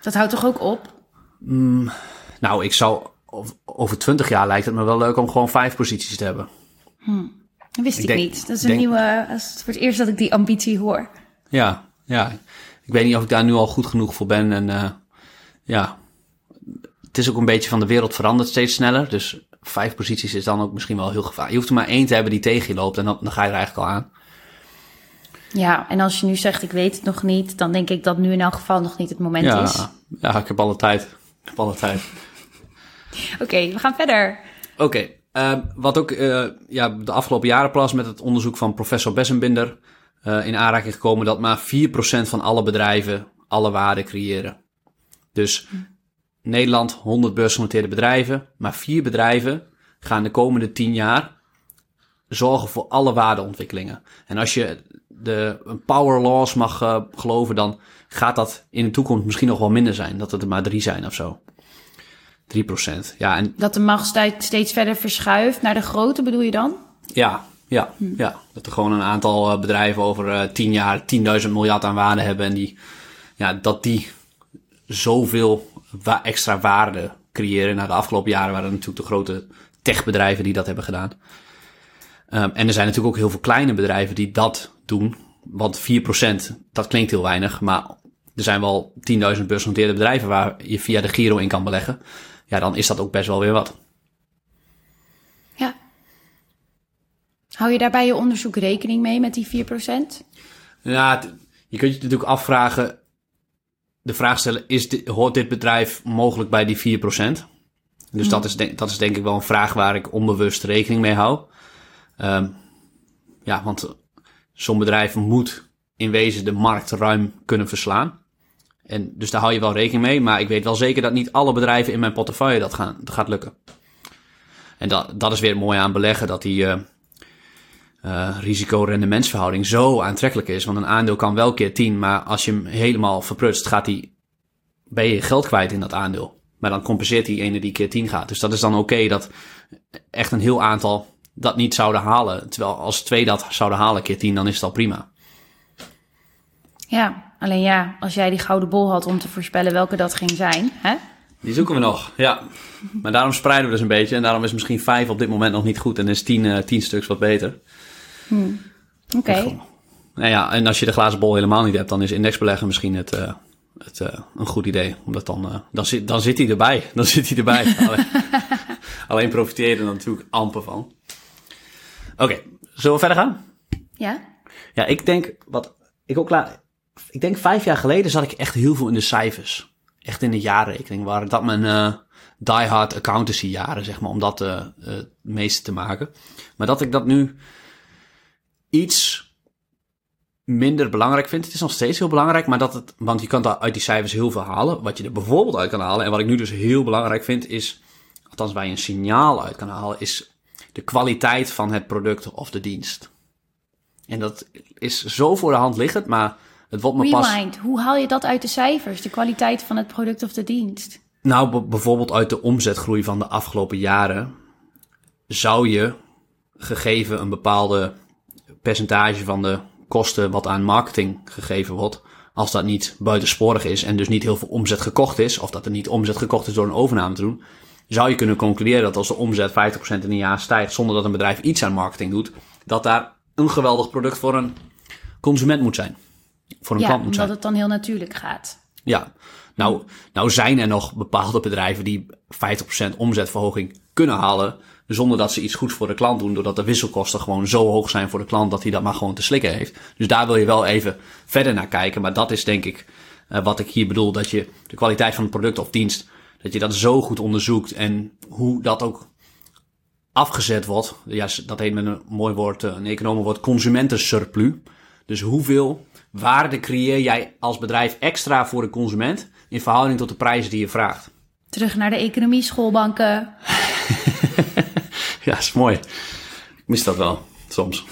Dat houdt toch ook op? Mm, nou, ik zou over twintig jaar lijkt het me wel leuk om gewoon vijf posities te hebben. Hm. Dat wist ik, ik denk, niet. Dat is een denk... nieuwe. Dat is voor het eerst dat ik die ambitie hoor. Ja, ja. Ik weet niet of ik daar nu al goed genoeg voor ben. En uh, ja, het is ook een beetje van de wereld verandert steeds sneller. Dus vijf posities is dan ook misschien wel heel gevaarlijk. Je hoeft er maar één te hebben die tegen je loopt en dan, dan ga je er eigenlijk al aan. Ja, en als je nu zegt ik weet het nog niet, dan denk ik dat nu in elk geval nog niet het moment ja, is. Ja, ik heb alle tijd. Ik heb alle tijd. Oké, okay, we gaan verder. Oké, okay, uh, wat ook uh, ja, de afgelopen jaren pas met het onderzoek van professor Bessenbinder uh, in aanraking gekomen dat maar 4% van alle bedrijven alle waarde creëren. Dus Nederland 100 beursgenoteerde bedrijven, maar vier bedrijven gaan de komende 10 jaar zorgen voor alle waardeontwikkelingen. En als je de power laws mag uh, geloven, dan gaat dat in de toekomst misschien nog wel minder zijn. Dat het er maar drie zijn of zo. 3% Ja, en... Dat de macht steeds verder verschuift naar de grote, bedoel je dan? Ja, ja, hm. ja. Dat er gewoon een aantal uh, bedrijven over uh, 10 jaar 10.000 miljard aan waarde hebben. En die, ja, dat die zoveel wa extra waarde creëren. Nou, de afgelopen jaren waren natuurlijk de grote techbedrijven die dat hebben gedaan. Um, en er zijn natuurlijk ook heel veel kleine bedrijven die dat doen. Want 4%, dat klinkt heel weinig. Maar er zijn wel 10.000 beursgenoteerde bedrijven waar je via de Giro in kan beleggen. Ja, dan is dat ook best wel weer wat. Ja. Hou je daar bij je onderzoek rekening mee met die 4%? Ja, je kunt je natuurlijk afvragen, de vraag stellen, is dit, hoort dit bedrijf mogelijk bij die 4%? Dus dat, is denk, dat is denk ik wel een vraag waar ik onbewust rekening mee hou. Ehm, ja, want zo'n bedrijf moet in wezen de markt ruim kunnen verslaan. En dus daar hou je wel rekening mee. Maar ik weet wel zeker dat niet alle bedrijven in mijn portefeuille dat, gaan, dat gaat lukken. En dat, dat is weer het mooie aan beleggen, dat die eh, eh, risico-rendementsverhouding zo aantrekkelijk is. Want een aandeel kan wel keer 10, maar als je hem helemaal verprutst, gaat die, ben je geld kwijt in dat aandeel. Maar dan compenseert die ene die keer 10 gaat. Dus dat is dan oké dat echt een heel aantal dat niet zouden halen. Terwijl als twee dat zouden halen keer 10, dan is het al prima. Ja, alleen ja, als jij die gouden bol had om te voorspellen welke dat ging zijn, hè? Die zoeken we nog, ja. Maar daarom spreiden we dus een beetje. En daarom is misschien 5 op dit moment nog niet goed. En is 10, eh 10 stuks wat beter. Oké. Nou ja, en als je de glazen bol helemaal niet hebt, dan is indexbeleggen misschien het, eh, het, eh, een goed idee. Omdat dan, eh, dan, zit, dan zit hij erbij. Dan zit hij erbij. alleen, alleen profiteer je er natuurlijk amper van. Oké, zullen we verder gaan? Ja? Ja, ik denk, wat ik ook laat, ik denk vijf jaar geleden zat ik echt heel veel in de cijfers. Echt in de jaarrekening waren dat mijn eh diehard accountancy jaren, zeg maar, om dat het meeste te maken. Maar dat ik dat nu iets minder belangrijk vind. Het is nog steeds heel belangrijk, maar dat het, want je kan daar uit die cijfers heel veel halen. Wat je er bijvoorbeeld uit kan halen, en wat ik nu dus heel belangrijk vind, is, althans waar je een signaal uit kan halen, is de kwaliteit van het product of de dienst. En dat is zo voor de hand liggend, maar het wordt me pas... Hoe haal je dat uit de cijfers? De kwaliteit van het product of de dienst? Nou, bijvoorbeeld uit de omzetgroei van de afgelopen jaren zou je, gegeven een bepaalde percentage van de kosten wat aan marketing gegeven wordt, als dat niet buitensporig is en dus niet heel veel omzet gekocht is, of dat er niet omzet gekocht is door een overname te doen, zou je kunnen concluderen dat als de omzet 50% in een jaar stijgt zonder dat een bedrijf iets aan marketing doet, dat daar een geweldig product voor een consument moet zijn. Voor een Ja, klant moet omdat zijn. het dan heel natuurlijk gaat. Ja, nou, nou zijn er nog bepaalde bedrijven die 50% omzetverhoging kunnen halen. Zonder dat ze iets goeds voor de klant doen. Doordat de wisselkosten gewoon zo hoog zijn voor de klant dat hij dat maar gewoon te slikken heeft. Dus daar wil je wel even verder naar kijken. Maar dat is denk ik eh, wat ik hier bedoel. Dat je de kwaliteit van het product of dienst. Dat je dat zo goed onderzoekt. En hoe dat ook afgezet wordt. Ja, dat heet met een mooi woord, eh, een economenwoord, consumentensurplus. Dus hoeveel waarde creëer jij als bedrijf extra voor de consument in verhouding tot de prijzen die je vraagt? Terug naar de economie, schoolbanken. Ja, is mooi. Ik mis dat wel, soms.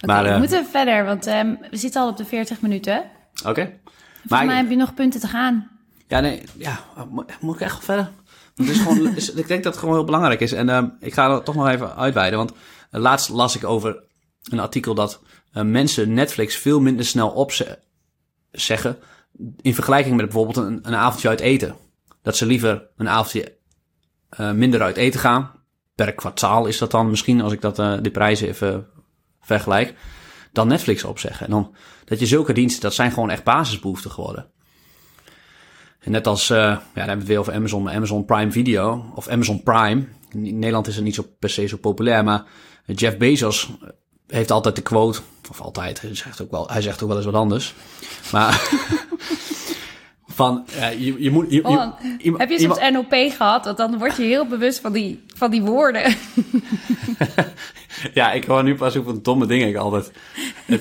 maar, Oké, eh, we moeten verder, want ehm, we zitten al op de 40 minuten. oké. Volgens Maar, mij heb je nog punten te gaan. ja, nee, ja, mo- moet ik echt verder? Het is gewoon, is- ik denk dat het gewoon heel belangrijk is. En ehm, ik ga er toch nog even uitweiden, want eh, laatst las ik over een artikel dat eh, mensen Netflix veel minder snel opzeggen in vergelijking met bijvoorbeeld een, een avondje uit eten. Dat ze liever een avondje eh, minder uit eten gaan. Per kwartaal is dat dan misschien, als ik dat, eh de prijzen even vergelijk. Dan Netflix opzeggen. En dan dat je zulke diensten, dat zijn gewoon echt basisbehoeften geworden. En net als, eh, ja, dan hebben we het weer over Amazon, Amazon Prime Video of Amazon Prime. In Nederland is het niet zo per se zo populair, maar Jeff Bezos heeft altijd de quote, of altijd, hij zegt ook wel, hij zegt ook wel eens wat anders. Maar van, eh, je, je moet... Je, Oh, heb je soms NOP gehad? Want dan word je heel bewust van die, van die woorden. Ja, ik hoor nu pas hoeveel domme dingen ik altijd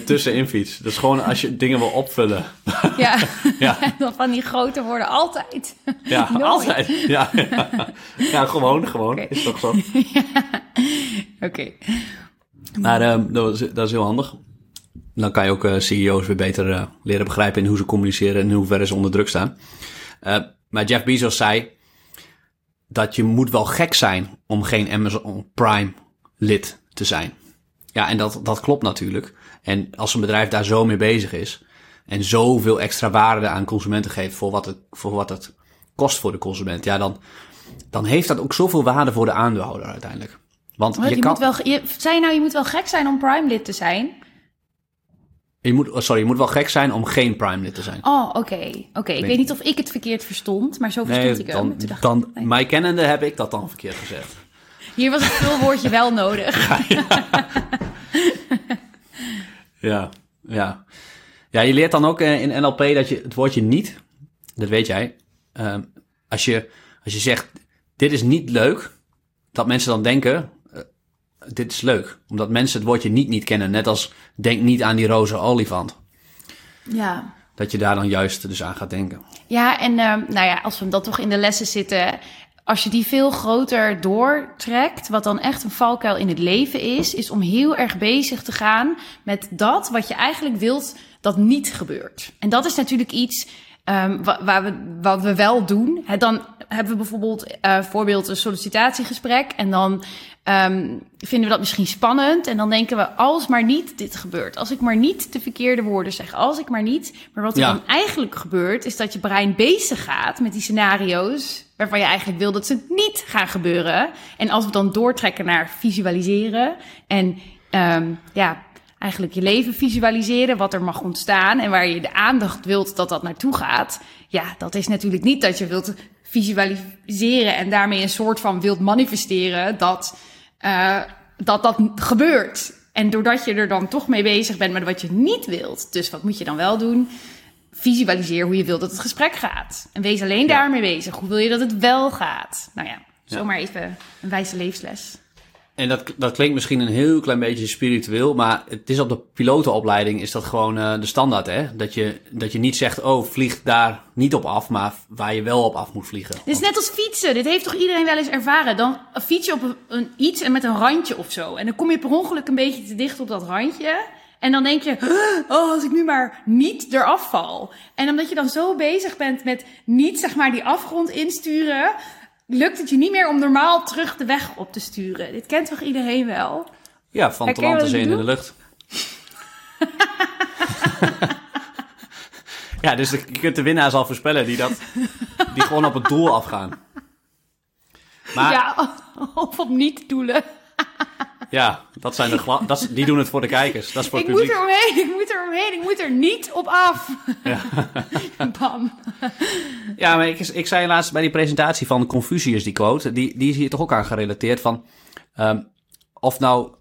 tussenin fiets. Dat is gewoon als je dingen wil opvullen. ja. Ja. Dan van die grote woorden altijd. Ja, Nooit. altijd. Ja, ja. ja, gewoon, gewoon. Is toch zo. Oké. Maar ehm, dat, is, dat is heel handig. Dan kan je ook eh, CEO's weer beter eh, leren begrijpen in hoe ze communiceren en in hoeverre ze onder druk staan. Eh, maar Jeff Bezos zei dat je moet wel gek zijn om geen Amazon Prime lid te zijn. Ja, en dat, dat klopt natuurlijk. En als een bedrijf daar zo mee bezig is en zoveel extra waarde aan consumenten geeft voor wat het, voor wat het kost voor de consument, ja, dan, dan heeft dat ook zoveel waarde voor de aandeelhouder uiteindelijk. Want je je kan, moet wel, je, zei je nou, je moet wel gek zijn om Prime-lid te zijn? Je moet, oh, sorry, je moet wel gek zijn om geen Prime lid te zijn. Oh, oké. Oké, ik weet niet of ik het verkeerd verstond, maar zo verstond ik dan, dan nee. mij kennende heb ik dat dan verkeerd gezegd. Hier was het vulwoordje wel nodig. Ja, ja. Ja, je leert dan ook eh, in NLP dat je het woordje niet, dat weet jij, ehm, als, je, als je zegt, dit is niet leuk, dat mensen dan denken, dit is leuk. Omdat mensen het woordje niet niet kennen. Net als denk niet aan die roze olifant. Ja. Dat je daar dan juist dus aan gaat denken. Ja, en ehm, nou ja, als we dan toch in de lessen zitten, als je die veel groter doortrekt, wat dan echt een valkuil in het leven is, is om heel erg bezig te gaan met dat wat je eigenlijk wilt dat niet gebeurt. En dat is natuurlijk iets um, waar we, wat we wel doen. dan hebben we bijvoorbeeld uh, voorbeeld een sollicitatiegesprek en dan um, vinden we dat misschien spannend. En dan denken we, als maar niet dit gebeurt. Als ik maar niet de verkeerde woorden zeg. Als ik maar niet. Maar wat er dan eigenlijk gebeurt, is dat je brein bezig gaat met die scenario's. waarvan je eigenlijk wil dat ze niet gaan gebeuren. En als we dan doortrekken naar visualiseren. En um, ja, eigenlijk je leven visualiseren, wat er mag ontstaan en waar je de aandacht wilt dat dat naartoe gaat. Ja, dat is natuurlijk niet dat je wilt visualiseren en daarmee een soort van wilt manifesteren dat uh, dat, dat gebeurt. En doordat je er dan toch mee bezig bent met wat je niet wilt, dus wat moet je dan wel doen? Visualiseer hoe je wilt dat het gesprek gaat. En wees alleen daarmee bezig. Hoe wil je dat het wel gaat? Nou ja, zomaar even een wijze levensles. En dat, dat klinkt misschien een heel klein beetje spiritueel, maar het is op de pilotenopleiding is dat gewoon uh, de standaard, hè? Dat je, dat je niet zegt, oh, vlieg daar niet op af, maar waar je wel op af moet vliegen. Dit is net als fietsen. Dit heeft toch iedereen wel eens ervaren? Dan fiets je op een, een, iets en met een randje of zo. En dan kom je per ongeluk een beetje te dicht op dat randje. En dan denk je, oh, als ik nu maar niet eraf val. En omdat je dan zo bezig bent met niet, zeg maar, die afgrond insturen lukt het je niet meer om normaal terug de weg op te sturen. Dit kent toch iedereen wel? Ja, van te land in de lucht. ja, dus je kunt de winnaars al voorspellen die, dat, die gewoon op het doel afgaan. Maar, ja, of op niet-doelen. Ja, dat zijn de dat, die doen het voor de kijkers. Dat is voor ik het publiek. moet er omheen, ik moet er omheen, ik moet er niet op af. Ja. Bam. Ja, maar ik, ik zei laatst bij die presentatie van Confucius, die quote, die, die is hier toch ook aan gerelateerd van... Um, of nou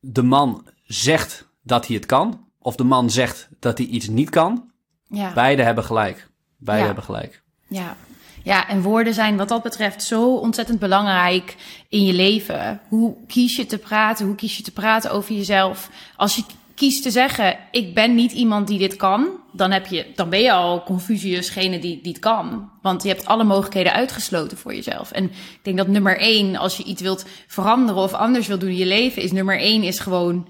de man zegt dat hij het kan, of de man zegt dat hij iets niet kan. Ja. Beide hebben gelijk. Beide hebben gelijk. Ja. Ja, en woorden zijn wat dat betreft zo ontzettend belangrijk in je leven. Hoe kies je te praten? Hoe kies je te praten over jezelf? Als je kiest te zeggen, ik ben niet iemand die dit kan, dan, heb je, dan ben je al Confucius, die, die het kan. Want je hebt alle mogelijkheden uitgesloten voor jezelf. En ik denk dat nummer één, als je iets wilt veranderen of anders wilt doen in je leven, is nummer één is gewoon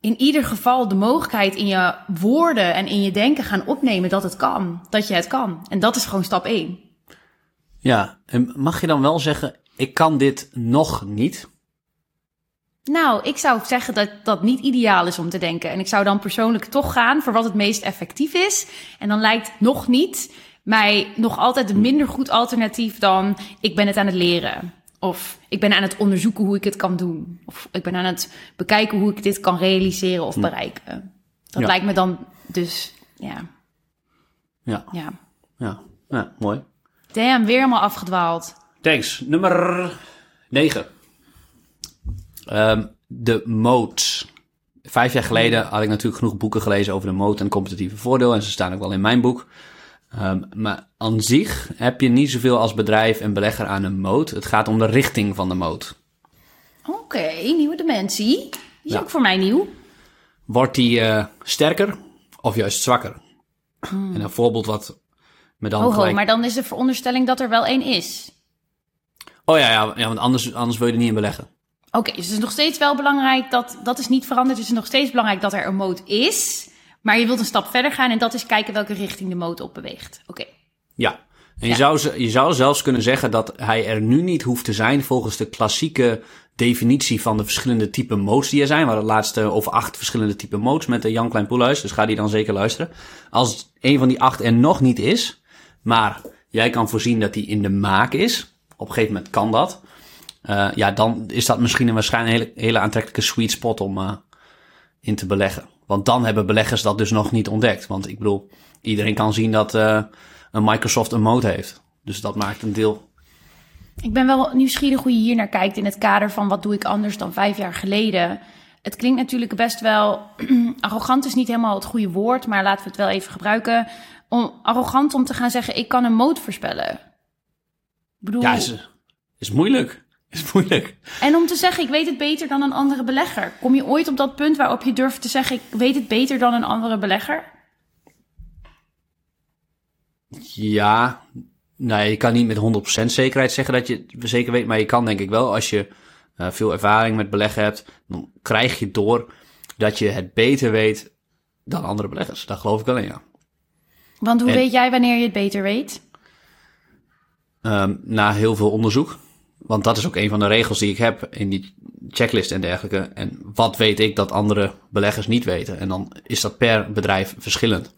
in ieder geval de mogelijkheid in je woorden en in je denken gaan opnemen dat het kan. Dat je het kan. En dat is gewoon stap één. Ja, en mag je dan wel zeggen, ik kan dit nog niet? Nou, ik zou zeggen dat dat niet ideaal is om te denken. En ik zou dan persoonlijk toch gaan voor wat het meest effectief is. En dan lijkt nog niet mij nog altijd een minder goed alternatief dan ik ben het aan het leren. Of ik ben aan het onderzoeken hoe ik het kan doen. Of ik ben aan het bekijken hoe ik dit kan realiseren of bereiken. Dat lijkt me dan dus, ja. Ja. Ja. Ja, ja mooi. Damn, weer helemaal afgedwaald. Thanks. Nummer 9. Um, ehm, de moot. Vijf jaar geleden had ik natuurlijk genoeg boeken gelezen over de moot en competitieve voordeel. En ze staan ook wel in mijn boek. Um, maar aan zich heb je niet zoveel als bedrijf en belegger aan een moot. Het gaat om de richting van de moot. Oké, nieuwe dimensie. Die is ja. ook voor mij nieuw. Wordt die uh, sterker of juist zwakker? Hmm. En een voorbeeld wat maar dan, gelijk... maar dan is de veronderstelling dat er wel één is. Oh ja, ja, ja want anders, anders wil je er niet in beleggen. Oké, dus het is nog steeds wel belangrijk dat dat is niet veranderd. Het is nog steeds belangrijk dat er een moot is. Maar je wilt een stap verder gaan en dat is kijken welke richting de moot op beweegt. Oké. Ja, en je, zou, je zou zelfs kunnen zeggen dat hij er nu niet hoeft te zijn volgens de klassieke definitie van de verschillende type modes die er zijn. We hadden het laatste over acht verschillende type modes met de Jan Klein Poelhuis, dus ga die dan zeker luisteren. Als een van die acht er nog niet is, maar jij kan voorzien dat die in de maak is. Op een gegeven moment kan dat. Uh, ja, dan is dat misschien een waarschijnlijk hele, hele aantrekkelijke sweet spot om uh, in te beleggen. Want dan hebben beleggers dat dus nog niet ontdekt. Want ik bedoel, iedereen kan zien dat uh, een Microsoft een mode heeft. Dus dat maakt een deel Ik ben wel nieuwsgierig hoe je hier naar kijkt in het kader van wat doe ik anders dan vijf jaar geleden. Het klinkt natuurlijk best wel. arrogant is niet helemaal het goede woord, maar laten we het wel even gebruiken. Om, arrogant om te gaan zeggen: ik kan een moot voorspellen. Ik bedoel, Ja, is, is moeilijk. Is moeilijk. En om te zeggen: ik weet het beter dan een andere belegger. Kom je ooit op dat punt waarop je durft te zeggen: ik weet het beter dan een andere belegger? Ja, nou, je kan niet met 100% zekerheid zeggen dat je het zeker weet. Maar je kan denk ik wel, als je eh, veel ervaring met beleggen hebt, dan krijg je door dat je het beter weet dan andere beleggers. Daar geloof ik wel in, ja. Want hoe En- weet jij wanneer je het beter weet? Ehm, na heel veel onderzoek. Want dat is ook een van de regels die ik heb in die checklist en dergelijke. En wat weet ik dat andere beleggers niet weten? En dan is dat per bedrijf verschillend.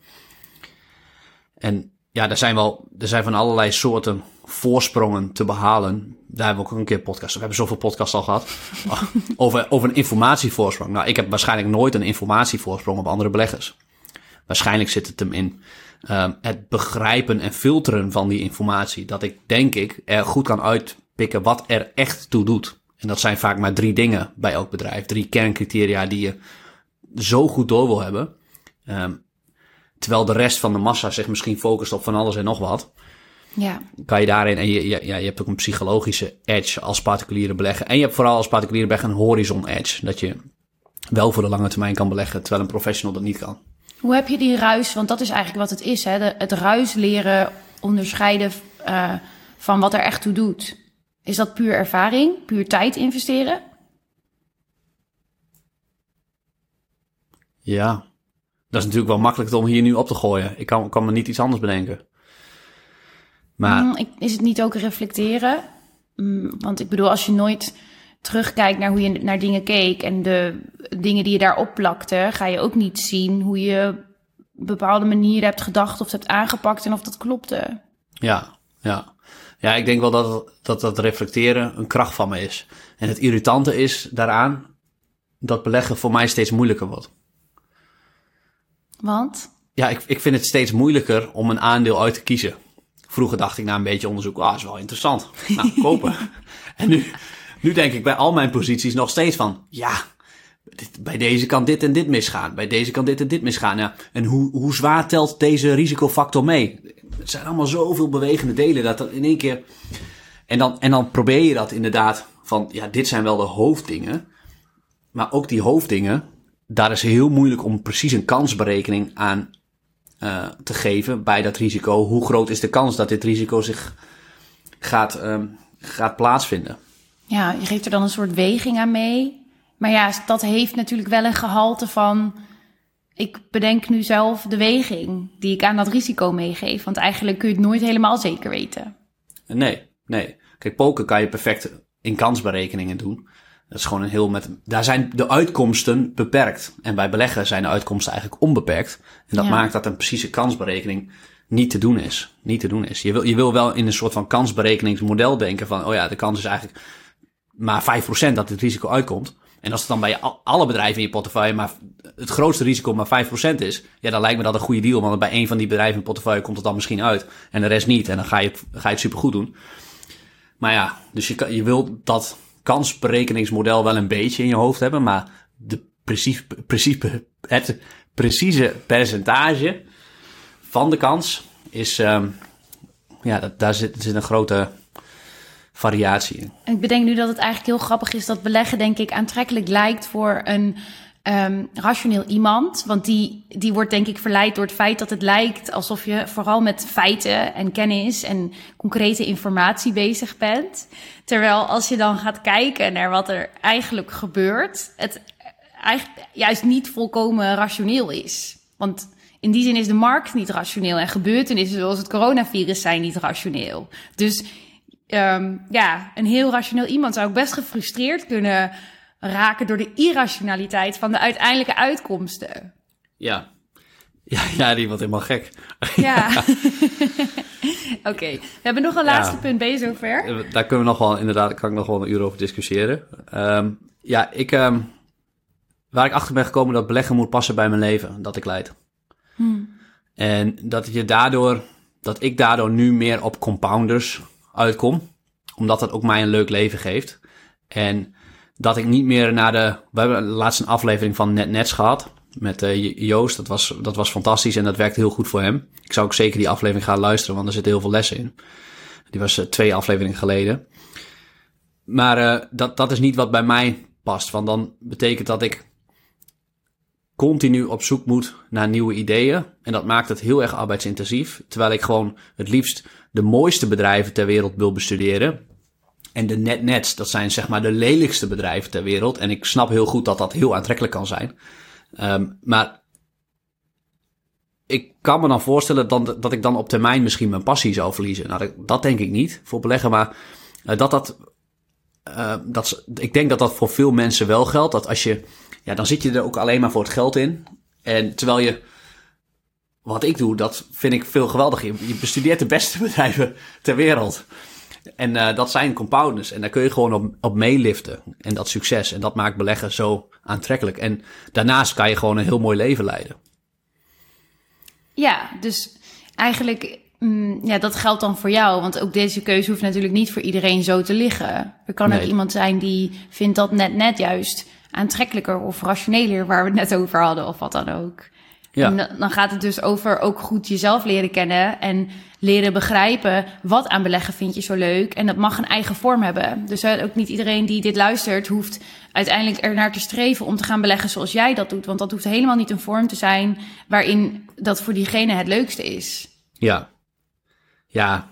En ja, er zijn wel, er zijn van allerlei soorten voorsprongen te behalen. Daar hebben we ook een keer podcast. We hebben zoveel podcasts al gehad. over, over een informatievoorsprong. Nou, ik heb waarschijnlijk nooit een informatievoorsprong op andere beleggers. Waarschijnlijk zit het hem in ehm, het begrijpen en filteren van die informatie. Dat ik, denk ik, er goed kan uitpikken wat er echt toe doet. En dat zijn vaak maar drie dingen bij elk bedrijf. Drie kerncriteria die je zo goed door wil hebben. Ehm, terwijl de rest van de massa zich misschien focust op van alles en nog wat. Ja. Kan je daarin, en je, je, ja, je hebt ook een psychologische edge als particuliere belegger. En je hebt vooral als particuliere belegger een horizon edge. Dat je wel voor de lange termijn kan beleggen, terwijl een professional dat niet kan. Hoe heb je die ruis, want dat is eigenlijk wat het is, hè? De, het ruis leren onderscheiden eh, van wat er echt toe doet. Is dat puur ervaring, puur tijd investeren? Ja, dat is natuurlijk wel makkelijk om hier nu op te gooien. Ik kan, kan me niet iets anders bedenken. Maar Mm, Is het niet ook reflecteren? Mm, Want ik bedoel, als je nooit terugkijkt naar hoe je naar dingen keek en de dingen die je daarop plakte, ga je ook niet zien hoe je bepaalde manieren hebt gedacht of het hebt aangepakt en of dat klopte. ja, ja. Ja, ik denk wel dat, dat dat reflecteren een kracht van me is. En het irritante is daaraan dat beleggen voor mij steeds moeilijker wordt. Want? Ja, ik, ik vind het steeds moeilijker om een aandeel uit te kiezen. Vroeger dacht ik na een beetje onderzoek, ah, is wel interessant. Nou, kopen. en nu, nu denk ik bij al mijn posities nog steeds van, ja, bij deze kan dit en dit misgaan. Bij deze kan dit en dit misgaan. En hoe, hoe zwaar telt deze risicofactor mee? Het zijn allemaal zoveel bewegende delen dat dat in één keer... En dan, en dan probeer je dat inderdaad van, ja, dit zijn wel de hoofddingen. Maar ook die hoofddingen, daar is heel moeilijk om precies een kansberekening aan eh, te geven bij dat risico. Hoe groot is de kans dat dit risico zich gaat, ehm, gaat plaatsvinden? Ja, je geeft er dan een soort weging aan mee. Maar ja, dat heeft natuurlijk wel een gehalte van. Ik bedenk nu zelf de weging die ik aan dat risico meegeef. Want eigenlijk kun je het nooit helemaal zeker weten. Nee, nee. Kijk, poker kan je perfect in kansberekeningen doen. Dat is gewoon een heel met. Daar zijn de uitkomsten beperkt. En bij beleggen zijn de uitkomsten eigenlijk onbeperkt. En dat Ja. maakt dat een precieze kansberekening niet te doen is. Niet te doen is. Je wil, je wil wel in een soort van kansberekeningsmodel denken van, oh ja, de kans is eigenlijk maar 5% dat het risico uitkomt. En als het dan bij al- alle bedrijven in je portefeuille maar het grootste risico maar 5% is, ja, dan lijkt me dat een goede deal. Want bij één van die bedrijven in je portefeuille komt het dan misschien uit. En de rest niet. En dan ga je het, ga je het supergoed doen. Maar ja, dus je, je wil dat kansberekeningsmodel wel een beetje in je hoofd hebben. Maar de precies, precies, het precieze percentage van de kans is, ehm, ja, daar zit, zit een grote variatie in. Ik bedenk nu dat het eigenlijk heel grappig is dat beleggen, denk ik, aantrekkelijk lijkt voor een ehm, rationeel iemand. Want die, die wordt, denk ik, verleid door het feit dat het lijkt alsof je vooral met feiten en kennis en concrete informatie bezig bent. Terwijl als je dan gaat kijken naar wat er eigenlijk gebeurt, het eigenlijk juist niet volkomen rationeel is. Want in die zin is de markt niet rationeel en gebeurtenissen zoals het coronavirus zijn niet rationeel. Dus Ehm, ja, een heel rationeel iemand zou ook best gefrustreerd kunnen raken door de irrationaliteit van de uiteindelijke uitkomsten. Ja. Ja, ja, die wordt helemaal gek. Ja. Oké, we hebben nog een laatste Ja. punt. Je zover? Eh, Daar kunnen we nog wel, inderdaad, kan ik nog wel een uur over discussiëren. Ehm, ja, ik, ehm, waar ik achter ben gekomen dat beleggen moet passen bij mijn leven, dat ik leid. En dat je daardoor, dat ik daardoor nu meer op compounders uitkom. Omdat het ook mij een leuk leven geeft. En dat ik niet meer naar de... We hebben laatst een aflevering van Net Nets gehad. Met uh, Joost. Dat was, dat was fantastisch en dat werkte heel goed voor hem. Ik zou ook zeker die aflevering gaan luisteren, want er zitten heel veel lessen in. Die was uh, twee afleveringen geleden. Maar uh, dat, dat is niet wat bij mij past. Want dan betekent dat ik continu op zoek moet naar nieuwe ideeën. En dat maakt het heel erg arbeidsintensief. Terwijl ik gewoon het liefst de mooiste bedrijven ter wereld wil bestuderen. En de net-nets, dat zijn zeg maar de lelijkste bedrijven ter wereld. En ik snap heel goed dat dat heel aantrekkelijk kan zijn. Um, maar ik kan me dan voorstellen dan, dat ik dan op termijn misschien mijn passie zou verliezen. Nou, dat, denk ik niet voor beleggen, maar uh, dat dat... Uh, dat, ik denk dat dat voor veel mensen wel geldt. Dat als je ja, dan zit je er ook alleen maar voor het geld in. En terwijl je, wat ik doe, dat vind ik veel geweldig. Je, je bestudeert de beste bedrijven ter wereld. En uh, dat zijn compounders. En daar kun je gewoon op, op meeliften. En dat succes. En dat maakt beleggen zo aantrekkelijk. En daarnaast kan je gewoon een heel mooi leven leiden. Ja, dus eigenlijk, mm, ja, dat geldt dan voor jou. Want ook deze keuze hoeft natuurlijk niet voor iedereen zo te liggen. Er kan nee. ook iemand zijn die vindt dat net net juist aantrekkelijker of rationeler, waar we het net over hadden, of wat dan ook. Ja. En dan gaat het dus over ook goed jezelf leren kennen en leren begrijpen wat aan beleggen vind je zo leuk. En dat mag een eigen vorm hebben. Dus ook niet iedereen die dit luistert hoeft uiteindelijk er naar te streven om te gaan beleggen zoals jij dat doet. Want dat hoeft helemaal niet een vorm te zijn waarin dat voor diegene het leukste is. Ja, ja,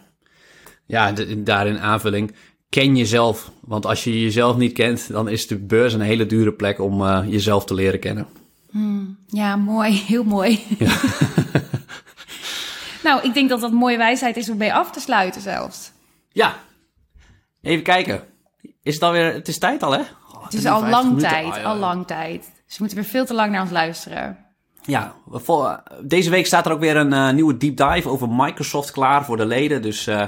ja, daarin aanvulling ken jezelf. Want als je jezelf niet kent, dan is de beurs een hele dure plek om uh, jezelf te leren kennen. Hmm, ja, mooi. Heel mooi. Ja. nou, ik denk dat dat mooie wijsheid is om bij af te sluiten zelfs. Ja. Even kijken. Is het alweer... Het is tijd al, hè? Oh, het is al lang tijd. Oh, al lang tijd. Ze moeten weer veel te lang naar ons luisteren. Ja, voor, deze week staat er ook weer een uh, nieuwe deep dive over Microsoft klaar voor de leden. Dus... Uh,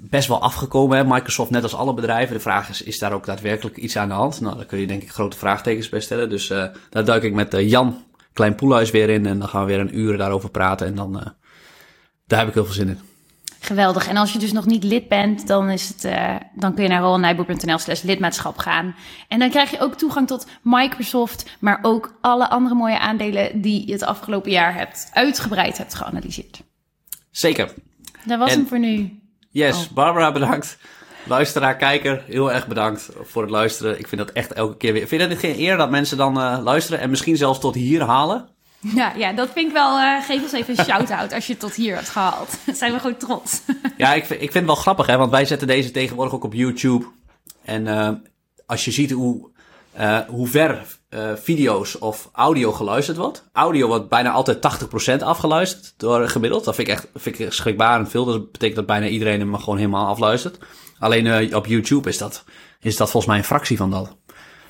best wel afgekomen. Hè? Microsoft, net als alle bedrijven. De vraag is, is daar ook daadwerkelijk iets aan de hand? Nou, daar kun je denk ik grote vraagtekens bij stellen. Dus uh, daar duik ik met uh, Jan Klein Poelhuis weer in. En dan gaan we weer een uur daarover praten. En dan, uh, daar heb ik heel veel zin in. Geweldig. En als je dus nog niet lid bent, dan, is het, dan kun je naar rolnijboer.nl slash lidmaatschap gaan. En dan krijg je ook toegang tot Microsoft, maar ook alle andere mooie aandelen die je het afgelopen jaar hebt uitgebreid hebt geanalyseerd. Zeker. Dat was en... hem voor nu. Yes, oh. Barbara bedankt. Luisteraar, kijker, heel erg bedankt voor het luisteren. Ik vind dat echt elke keer weer. Vind je dit geen eer dat mensen dan uh, luisteren en misschien zelfs tot hier halen? Ja, ja dat vind ik wel. Uh, geef ons even een shout-out als je het tot hier hebt gehaald. zijn we gewoon trots. ja, ik, ik vind het wel grappig, hè, want wij zetten deze tegenwoordig ook op YouTube. En uh, als je ziet hoe, hoe ver uh, video's of audio geluisterd wordt. Audio wordt bijna altijd 80% afgeluisterd door gemiddeld. Dat vind ik echt vind ik schrikbarend veel. Dat betekent dat bijna iedereen hem gewoon helemaal afluistert. Alleen uh, op YouTube is dat, is dat volgens mij een fractie van dat.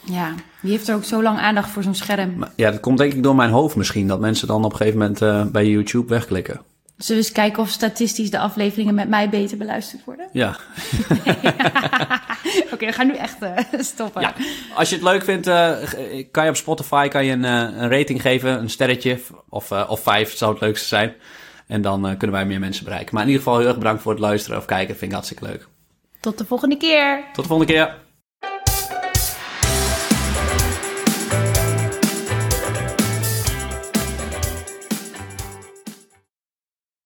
Ja, wie heeft er ook zo lang aandacht voor zo'n scherm? Maar, ja, dat komt denk ik door mijn hoofd misschien. Dat mensen dan op een gegeven moment uh, bij YouTube wegklikken. Zullen we eens kijken of statistisch de afleveringen met mij beter beluisterd worden? Ja. Oké, okay, we gaan nu echt uh, stoppen. Ja. Als je het leuk vindt, uh, kan je op Spotify kan je een, uh, een rating geven, een sterretje of, of vijf zou het leukste zijn. En dan kunnen wij meer mensen bereiken. Maar in ieder geval heel erg bedankt voor het luisteren of kijken. Vind ik hartstikke leuk. Tot de volgende keer. Tot de volgende keer.